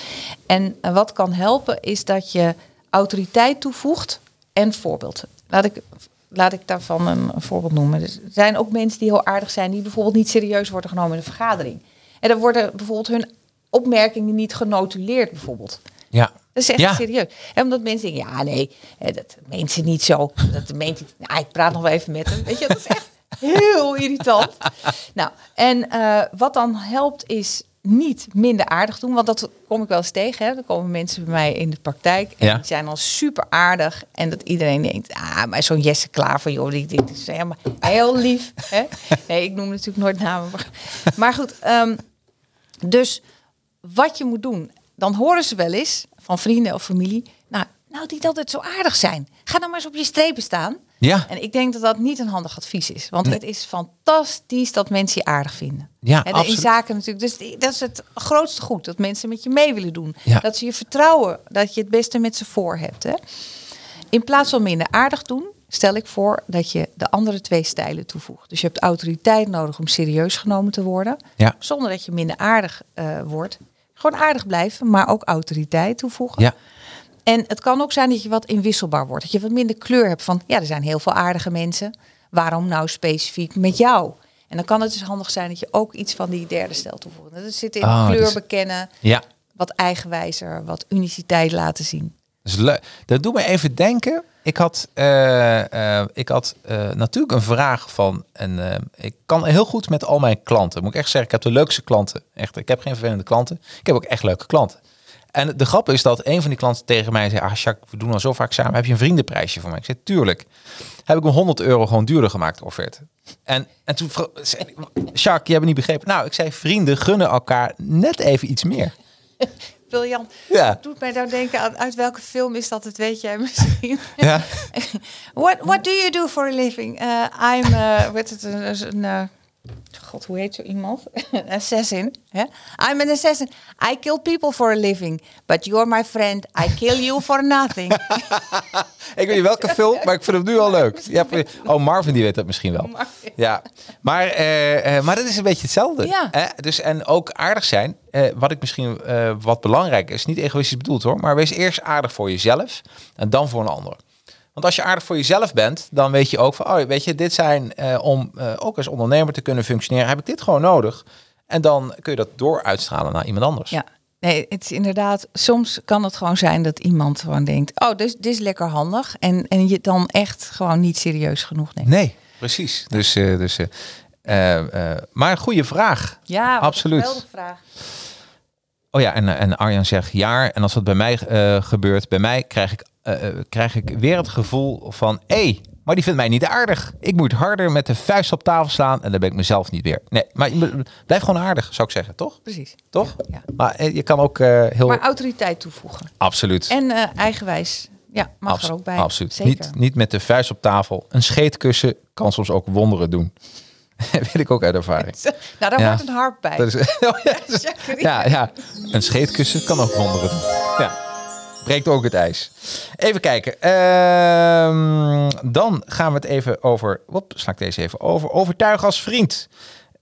En eh, wat kan helpen, is dat je autoriteit toevoegt en voorbeeld. Laat ik, laat ik daarvan een, voorbeeld noemen. Er zijn ook mensen die heel aardig zijn, die bijvoorbeeld niet serieus worden genomen in een vergadering. En dan worden bijvoorbeeld hun opmerkingen niet genotuleerd, bijvoorbeeld. Ja, Dat is echt Ja. serieus. En omdat mensen denken, ja nee, dat meent ze niet zo. Dat meent hij, nou, ik praat nog wel even met hem. Weet je, dat is echt heel irritant. Nou, en eh, wat dan helpt is niet minder aardig doen. Want dat kom ik wel eens tegen. Hè. Dan komen mensen bij mij in de praktijk. En Ja. die zijn dan super aardig. En dat iedereen denkt, ah, maar zo'n Jesse Klaver, joh, die, die is helemaal heel lief. Hè. Nee, ik noem natuurlijk nooit namen. Maar, maar goed, ehm, dus wat je moet doen, dan horen ze wel eens van vrienden of familie. Nou, nou die altijd zo aardig zijn. Ga dan maar eens op je strepen staan. ja, En ik denk dat dat niet een handig advies is. Want het is fantastisch dat mensen je aardig vinden. Ja, En in zaken natuurlijk. Dus dat is het grootste goed. Dat mensen met je mee willen doen. Ja. Dat ze je vertrouwen. Dat je het beste met ze voor hebt. Hè? In plaats van minder aardig doen, stel ik voor dat je de andere twee stijlen toevoegt. Dus je hebt autoriteit nodig om serieus genomen te worden. Ja. Zonder dat je minder aardig eh, wordt. Gewoon aardig blijven, maar ook autoriteit toevoegen. ja, En het kan ook zijn dat je wat inwisselbaar wordt. Dat je wat minder kleur hebt van, ja, er zijn heel veel aardige mensen. Waarom nou specifiek met jou? En dan kan het dus handig zijn dat je ook iets van die derde stijl toevoegt. Dat zit in Oh, kleur dus- bekennen, ja. wat eigenwijzer, wat uniciteit laten zien. Dat is leuk. Dat doet me even denken. Ik had, eh, eh, ik had eh, natuurlijk een vraag van... En, ik kan heel goed met al mijn klanten. Moet ik echt zeggen, ik heb de leukste klanten. Echt, ik heb geen vervelende klanten. Ik heb ook echt leuke klanten. En de grap is dat een van die klanten tegen mij zei... Ah, Jacques, we doen al zo vaak samen. Heb je een vriendenprijsje voor mij? Ik zei, tuurlijk. Heb ik hem 100 euro gewoon duurder gemaakt, offerte. En, en toen zei Jacques, je hebt niet begrepen. Nou, ik zei, vrienden gunnen elkaar net even iets meer. Wiljan, Ja. doet mij nou denken aan uit welke film is dat? Het weet jij misschien. Ja. what, what do you do for a living? Uh, I'm, uh, het, een, uh, god, hoe heet zo iemand? assassin. Hè? I'm an assassin. I kill people for a living. But you're my friend. I kill you for nothing. Ik weet niet welke film, maar ik vind hem nu al leuk. Ja, oh, Marvin die weet dat misschien wel. Ja, maar, eh, eh, maar dat is een beetje hetzelfde. Ja. Dus, en ook aardig zijn. eh, wat ik misschien eh, wat belangrijk is, niet egoïstisch bedoeld hoor, maar wees eerst aardig voor jezelf en dan voor een ander. Want als je aardig voor jezelf bent, dan weet je ook van, oh, weet je, dit zijn eh, om eh, ook als ondernemer te kunnen functioneren, heb ik dit gewoon nodig. En dan kun je dat door uitstralen naar iemand anders. Ja, nee, het is inderdaad, soms kan het gewoon zijn dat iemand gewoon denkt, oh, dit, dit is lekker handig. En, en je dan echt gewoon niet serieus genoeg neemt. Nee, precies. Dus, eh, dus, maar een goede vraag. Ja, een Absoluut. geweldige vraag. Oh ja, en, en Arjan zegt ja. En als dat bij mij gebeurt, bij mij krijg ik, krijg ik weer het gevoel van... hé, hey, maar die vindt mij niet aardig. Ik moet harder met de vuist op tafel slaan en dan ben ik mezelf niet weer. Nee, maar blijf gewoon aardig, zou ik zeggen, toch? Precies. Toch? Ja. Maar eh, je kan ook eh, heel... Maar autoriteit toevoegen. absoluut. En eh, eigenwijs. Ja, mag Abs- er ook bij. Absoluut. Zeker. Niet, niet met de vuist op tafel. Een scheetkussen kan soms ook wonderen doen. Weet ik ook uit ervaring. Nou, daar Ja. wordt een harp bij. Dat is, oh ja, ja, ja, een scheetkussen kan ook wonderen doen. Ja. Breekt ook het ijs. Even kijken. Ehm, dan gaan we het even over. Wop, sla ik deze even over. Overtuig als vriend.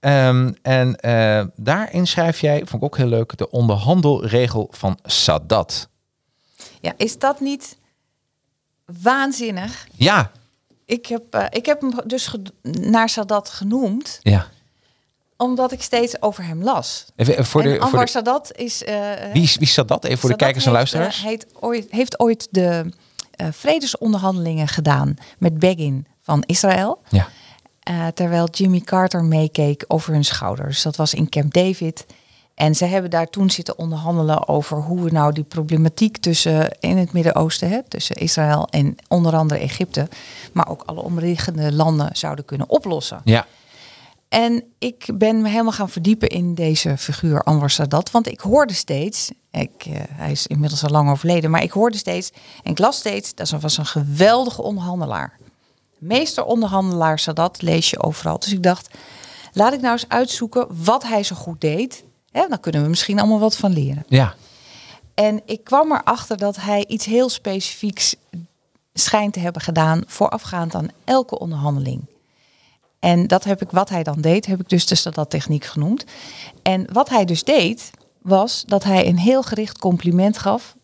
Ehm, en eh, daarin schrijf jij, vond ik ook heel leuk, de onderhandelregel van Sadat. Ja, is dat niet waanzinnig? Ja, Ik heb, eh, ik heb hem dus naar Sadat genoemd, ja. Omdat ik steeds over hem las. Even, voor en de, voor Anwar de, Sadat is... eh, wie, is- wie is Sadat? Even voor de kijkers en heeft, luisteraars. eh, heet ooit, heeft ooit de eh, vredesonderhandelingen gedaan met Begin van Israël. ja. Eh, terwijl Jimmy Carter meekeek over hun schouders. Dat was in Camp David. En ze hebben daar toen zitten onderhandelen over hoe we nou die problematiek tussen in het Midden-Oosten, tussen Israël en onder andere Egypte, maar ook alle omliggende landen zouden kunnen oplossen. ja. En ik ben me helemaal gaan verdiepen in deze figuur Anwar Sadat. Want ik hoorde steeds, ik, eh, hij is inmiddels al lang overleden, maar ik hoorde steeds en ik las steeds, dat was een geweldige onderhandelaar. Meester onderhandelaar Sadat lees je overal. Dus ik dacht, laat ik nou eens uitzoeken wat hij zo goed deed. Hè, dan kunnen we misschien allemaal wat van leren. Ja. En ik kwam erachter dat hij iets heel specifieks schijnt te hebben gedaan voorafgaand aan elke onderhandeling. En dat heb ik, wat hij dan deed, heb ik dus de Sadat techniek genoemd. En wat hij dus deed, was dat hij een heel gericht compliment gaf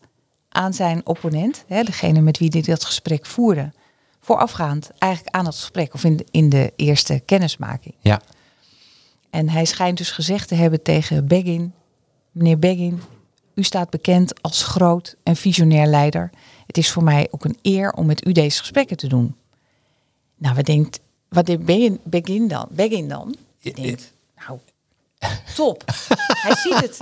aan zijn opponent, hè, degene met wie hij dat gesprek voerde. Voorafgaand eigenlijk aan het gesprek of in de, in de eerste kennismaking. Ja. En hij schijnt dus gezegd te hebben tegen Begin, meneer Begin, u staat bekend als groot en visionair leider. Het is voor mij ook een eer om met u deze gesprekken te doen. Nou, wat denkt, wat deed Begin, Begin dan? Begin dan? Denkt, nou, top. hij ziet het.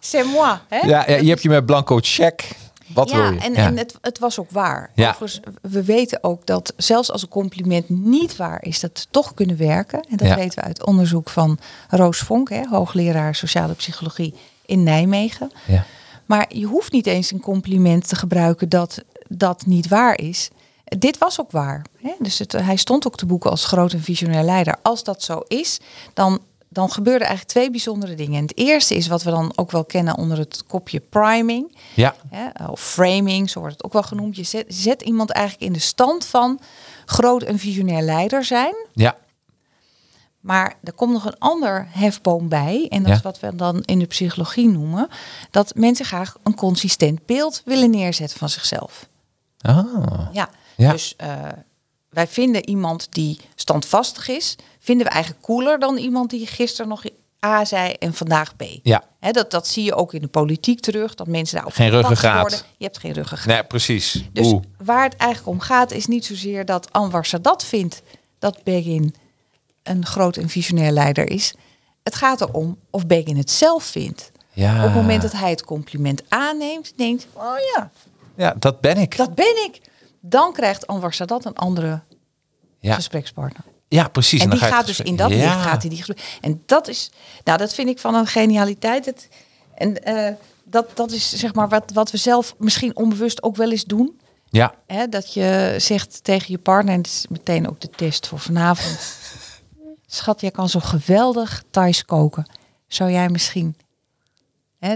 C'est moi. Hè? Ja, ja, je hebt je met blanco check. Wat wil Ja, je? en, ja. en het, het was ook waar. Ja. Overigens, we weten ook dat zelfs als een compliment niet waar is, dat toch kunnen werken. En dat weten we uit onderzoek van Roos Vonk, hè, hoogleraar sociale psychologie in Nijmegen. ja. Maar je hoeft niet eens een compliment te gebruiken dat dat niet waar is. Dit was ook waar. Hè? Dus het, hij stond ook te boeken als groot en visionair leider. Als dat zo is, dan, dan gebeuren eigenlijk twee bijzondere dingen. En het eerste is wat we dan ook wel kennen onder het kopje priming. ja. Hè, of framing, zo wordt het ook wel genoemd. Je zet, zet iemand eigenlijk in de stand van groot en visionair leider zijn. ja. Maar er komt nog een ander hefboom bij. En dat Ja. is wat we dan in de psychologie noemen. Dat mensen graag een consistent beeld willen neerzetten van zichzelf. Ah. Ja, Ja. dus eh, wij vinden iemand die standvastig is, vinden we eigenlijk cooler dan iemand die gisteren nog A zei en vandaag B. Ja, Hè, dat, dat zie je ook in de politiek terug. Dat mensen daar op Geen ruggengraat. worden. Je hebt geen ruggengraat. nee, precies. Dus Oeh. waar het eigenlijk om gaat is niet zozeer dat Anwar Sadat vindt dat Begin een groot en visionair leider is. Het gaat erom of Begin het zelf vindt. Ja. Op het moment dat hij het compliment aanneemt, denkt, oh ja, Ja, dat ben ik. dat ben ik. Dan krijgt Anwar Sadat een andere ja. gesprekspartner. ja, precies. En die gaat het dus in dat ja. licht gaat hij die gesprek. En dat is, nou, dat vind ik van een genialiteit. Het, en eh, dat, dat is zeg maar wat, wat we zelf misschien onbewust ook wel eens doen. Ja, Hè, dat je zegt tegen je partner, en dat is meteen ook de test voor vanavond. Schat, jij kan zo geweldig Thais koken. Zou jij misschien,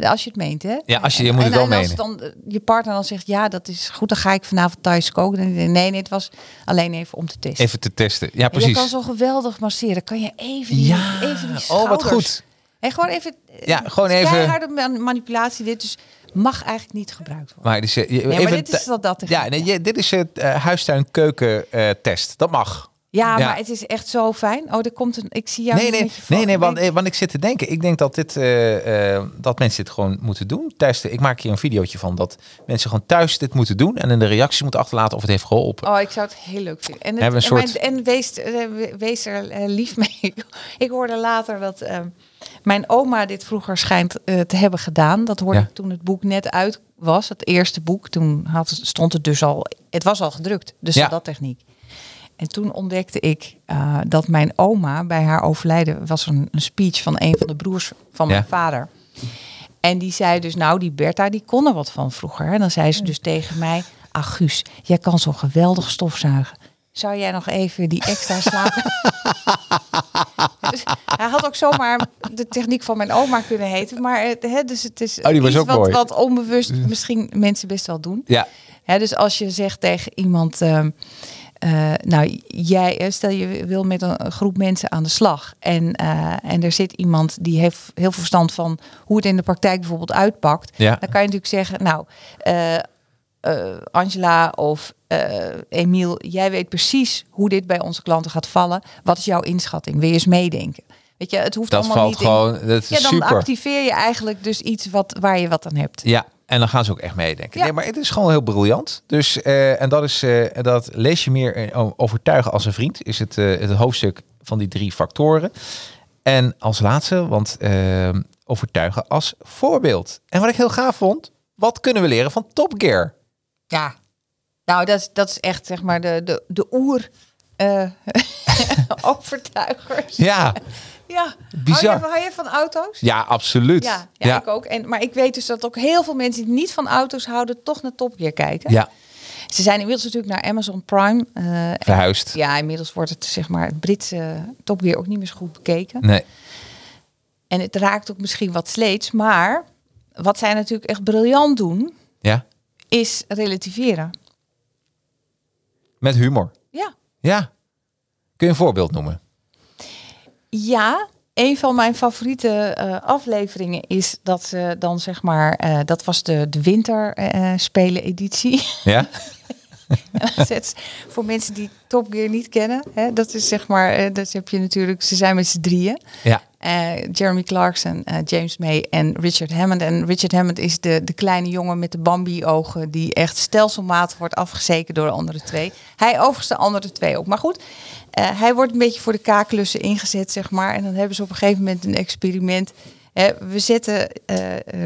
als je het meent, hè? Ja, als je- je moet het en- wel en menen. dan eh, je partner dan zegt, ja, dat is goed, dan ga ik vanavond Thais koken. Dan nee, nee, het was alleen even om te testen. even te testen. Ja, En Je precies. kan zo geweldig masseren. Kan je even die, Ja, even die oh, schouders. wat goed. En gewoon even. Ja, gewoon even- man- manipulatie. Dit dus mag eigenlijk niet gebruikt worden. Maar, dus, eh, je- maar dit is dat- dat Ja, nee, je- dit is het eh, huistuin-keuken eh, test. Dat mag. Ja, Ja. maar het is echt zo fijn. Oh, er komt een. Ik zie jou nee, nee, nee, nee, want, eh, want ik zit te denken. Ik denk dat, dit, eh, eh, dat mensen dit gewoon moeten doen. Testen. Ik maak hier een videootje van dat mensen gewoon thuis dit moeten doen. En in de reacties moeten achterlaten of het heeft geholpen. Oh, ik zou het heel leuk vinden. En, het, een en, soort- mijn- en wees, we- wees er lief mee. ik hoorde later dat eh, mijn oma dit vroeger schijnt te hebben gedaan. Dat hoorde Ja. ik toen het boek net uit was. Het eerste boek. Toen had, stond het dus al. Het was al gedrukt. Dus Ja. dat techniek. En toen ontdekte ik eh, dat mijn oma bij haar overlijden was een, een speech van een van de broers van mijn Ja. vader. En die zei dus, nou, die Bertha, die kon er wat van vroeger. En dan zei ze dus tegen mij, ach Guus, jij kan zo geweldig stofzuigen. Zou jij nog even die extra slapen? dus hij had ook zomaar de techniek van mijn oma kunnen heten. Maar hè, dus het is Oh, die was ook wat, mooi. wat onbewust misschien mensen best wel doen. Ja, Hè, dus als je zegt tegen iemand, ehm, eh, nou jij, eh, stel je wil met een groep mensen aan de slag en, eh, en er zit iemand die heeft heel veel verstand van hoe het in de praktijk bijvoorbeeld uitpakt, Ja. dan kan je natuurlijk zeggen, nou Angela of Emiel, jij weet precies hoe dit bij onze klanten gaat vallen. Wat is jouw inschatting? Wil je eens meedenken? Weet je, het hoeft dat allemaal valt niet in- gewoon. Dat is Ja, dan super. activeer je eigenlijk dus iets wat, waar je wat aan hebt. Ja, en dan gaan ze ook echt meedenken. Ja. Nee, maar het is gewoon heel briljant. Dus, eh, en dat is, eh, dat lees je meer eh, overtuigen als een vriend, is het, het hoofdstuk van die drie factoren. En als laatste, want overtuigen als voorbeeld. En wat ik heel gaaf vond, wat kunnen we leren van Top Gear? Ja, nou, dat is, dat is echt zeg maar de, de, de oer overtuigers. Ja, Ja, Bizar. Hou je, hou je van auto's? ja absoluut. Ja, ja, ik ook. En, maar ik weet dus dat ook heel veel mensen die niet van auto's houden, toch naar Top Gear kijken. Ja, Ze zijn inmiddels natuurlijk naar Amazon Prime. eh, verhuisd. ja, inmiddels wordt het zeg maar het Britse Top Gear ook niet meer zo goed bekeken. Nee. En het raakt ook misschien wat sleets. Maar wat zij natuurlijk echt briljant doen, Ja, is relativeren. met humor. Ja. Ja. Kun je een voorbeeld noemen? Ja, een van mijn favoriete eh, afleveringen is dat ze dan zeg maar, eh, dat was de, de winterspelen editie. Ja? Voor mensen die Top Gear niet kennen, hè, dat is zeg maar, eh, dat heb je natuurlijk, ze zijn met z'n drieën. Ja. Eh, Jeremy Clarkson, eh, James May en Richard Hammond. En Richard Hammond is de, de kleine jongen met de Bambi-ogen... die echt stelselmatig wordt afgezeken door de andere twee. Hij overigens de andere twee ook. Maar goed, eh, hij wordt een beetje voor de kaakklussen ingezet, zeg maar. En dan hebben ze op een gegeven moment een experiment. We zetten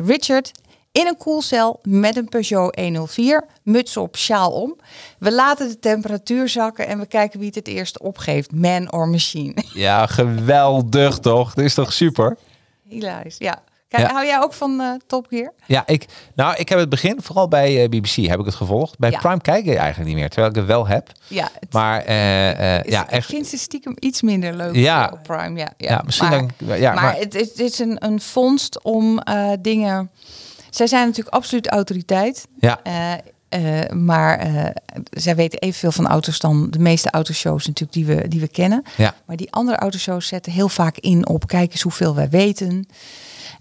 Richard in een koelcel met een Peugeot 104, muts op, sjaal om. We laten de temperatuur zakken en we kijken wie het het eerst opgeeft. Man or machine. Ja, geweldig toch? Dat is toch super? Hilarisch, ja. Kijk, Ja. hou jij ook van eh Top Gear? Ja, ik, nou, ik heb het begin, vooral bij eh, BBC heb ik het gevolgd. Bij Ja. Prime kijk ik eigenlijk niet meer, terwijl ik het wel heb. Ja, het Maar eh, is- ja, ik echt. vind ze stiekem iets minder leuk Ja. op Prime. Ja, ja. Ja, misschien maar, dan. Ja, maar, maar, het, is- het is een, een vondst om dingen... Zij zijn natuurlijk absoluut autoriteit. ja, eh, eh, maar eh, zij weten evenveel van auto's dan de meeste autoshows natuurlijk die we, die we kennen. ja, Maar die andere autoshows zetten heel vaak in op kijk eens hoeveel wij weten.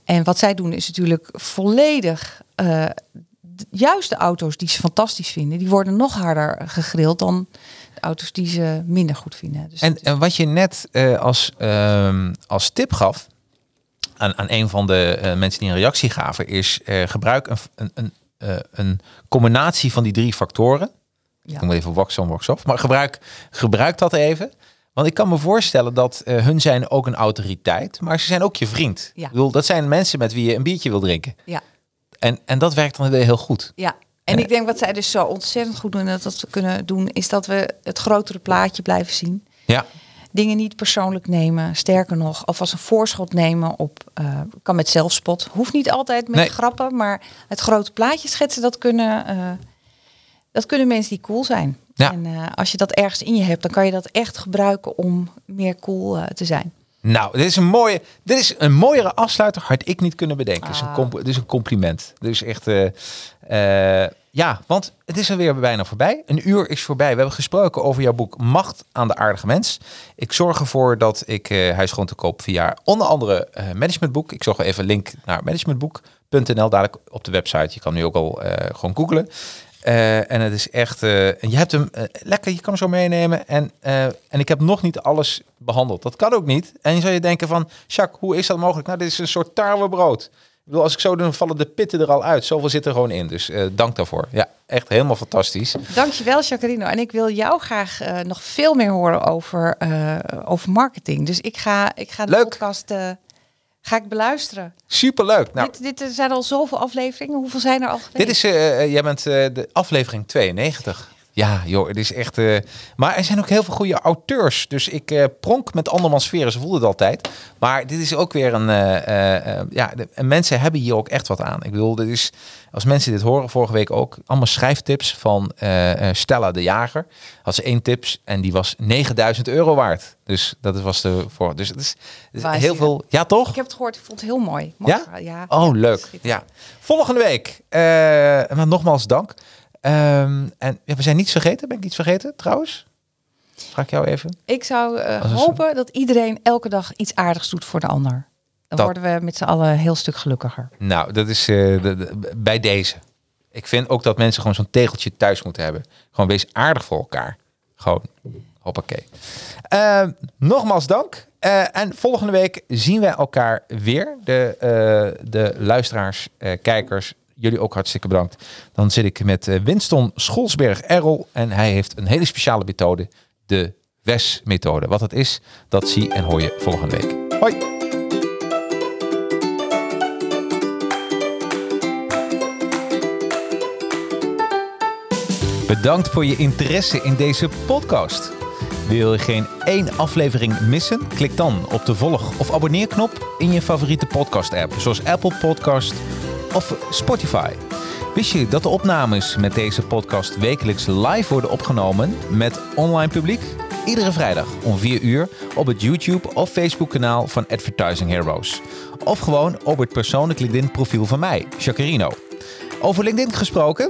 En wat zij doen is natuurlijk volledig d- juist de auto's die ze fantastisch vinden, die worden nog harder gegrild dan de auto's die ze minder goed vinden. Dus En, en wat je net als, ehm, als tip gaf, aan, aan een van de eh, mensen die een reactie gaven, is eh, gebruik een, een, een, eh, een combinatie van die drie factoren. Ja. Ik noem even wax on, wax off. Maar gebruik, gebruik dat even. Want ik kan me voorstellen dat eh, hun zijn ook een autoriteit, maar ze zijn ook je vriend. Ja. Ik bedoel, dat zijn mensen met wie je een biertje wil drinken. Ja. En, en dat werkt dan weer heel goed. Ja, en ik denk wat zij dus zo ontzettend goed doen en dat, dat we kunnen doen, is dat we het grotere plaatje blijven zien. Ja, Dingen niet persoonlijk nemen, sterker nog, alvast een voorschot nemen op, eh, kan met zelfspot. Hoeft niet altijd met Nee. grappen, maar het grote plaatje schetsen, dat kunnen, eh, dat kunnen mensen die cool zijn. Ja. En eh, als je dat ergens in je hebt, dan kan je dat echt gebruiken om meer cool te zijn. Nou, dit is een mooie, dit is een mooiere afsluiter had ik niet kunnen bedenken. Het, is een Ah. is een compliment. Dus echt, ja, want het is alweer bijna voorbij. Een uur is voorbij. We hebben gesproken over jouw boek Macht aan de aardige mens. Ik zorg ervoor dat ik, eh hij is gewoon te koop via onder andere eh, managementboek. Ik zorg even een link naar managementboek.nl dadelijk op de website. Je kan nu ook al eh, gewoon googlen. En het is echt, je hebt hem lekker, je kan hem zo meenemen. En, en ik heb nog niet alles behandeld. Dat kan ook niet. En je zou je denken van, Jacques, hoe is dat mogelijk? Nou, dit is een soort tarwebrood. Bedoel, als ik zo doe, dan vallen de pitten er al uit. Zoveel zit er gewoon in. Dus eh, dank daarvoor. Ja, echt helemaal fantastisch. Dankjewel, Jacarino. En ik wil jou graag eh, nog veel meer horen over, eh, over marketing. Dus ik ga, ik ga de Leuk. podcast ga ik beluisteren. Superleuk. Nou, dit, dit zijn al zoveel afleveringen. Hoeveel zijn er al geweest? Dit is, jij bent de aflevering 92. Ja, joh, het is echt. eh, maar er zijn ook heel veel goede auteurs. Dus ik eh, pronk met andermans veren. Ze voelde het altijd. Maar dit is ook weer een. eh, ja, de, en mensen hebben hier ook echt wat aan. Ik bedoel, dit is. Als mensen dit horen, vorige week ook. Allemaal schrijftips van Stella de Jager. Had ze één tips en die was 9000 euro waard. Dus dat was de voor. Dus het is, het is heel veel. Ja, toch? Ik heb het gehoord, ik vond het heel mooi. Mooi Ja? ja. Oh, leuk. Ja. Volgende week. maar nogmaals dank. Ehm, en ja, we zijn niets vergeten. Ben ik iets vergeten trouwens? Vraag ik jou even. Ik zou eh, hopen dat iedereen elke dag iets aardigs doet voor de ander. Dan Dat- worden we met z'n allen een heel stuk gelukkiger. Nou, dat is eh, de- de- bij deze. Ik vind ook dat mensen gewoon zo'n tegeltje thuis moeten hebben. Gewoon wees aardig voor elkaar. Gewoon. Hoppakee. Ehm, nogmaals dank. Eh, en volgende week zien wij elkaar weer. De, eh, de luisteraars, kijkers, jullie ook hartstikke bedankt. Dan zit ik met eh, Winston Scholsberg-Errol. En hij heeft een hele speciale methode. De WES-methode. Wat dat is, dat zie en hoor je volgende week. Hoi! Bedankt voor je interesse in deze podcast. Wil je geen één aflevering missen? Klik dan op de volg- of abonneerknop in je favoriete podcast-app, zoals Apple Podcast of Spotify. Wist je dat de opnames met deze podcast wekelijks live worden opgenomen met online publiek? Iedere vrijdag om 4 uur op het YouTube of Facebook kanaal van Advertising Heroes. Of gewoon op het persoonlijk LinkedIn profiel van mij, Jacarino. Over LinkedIn gesproken?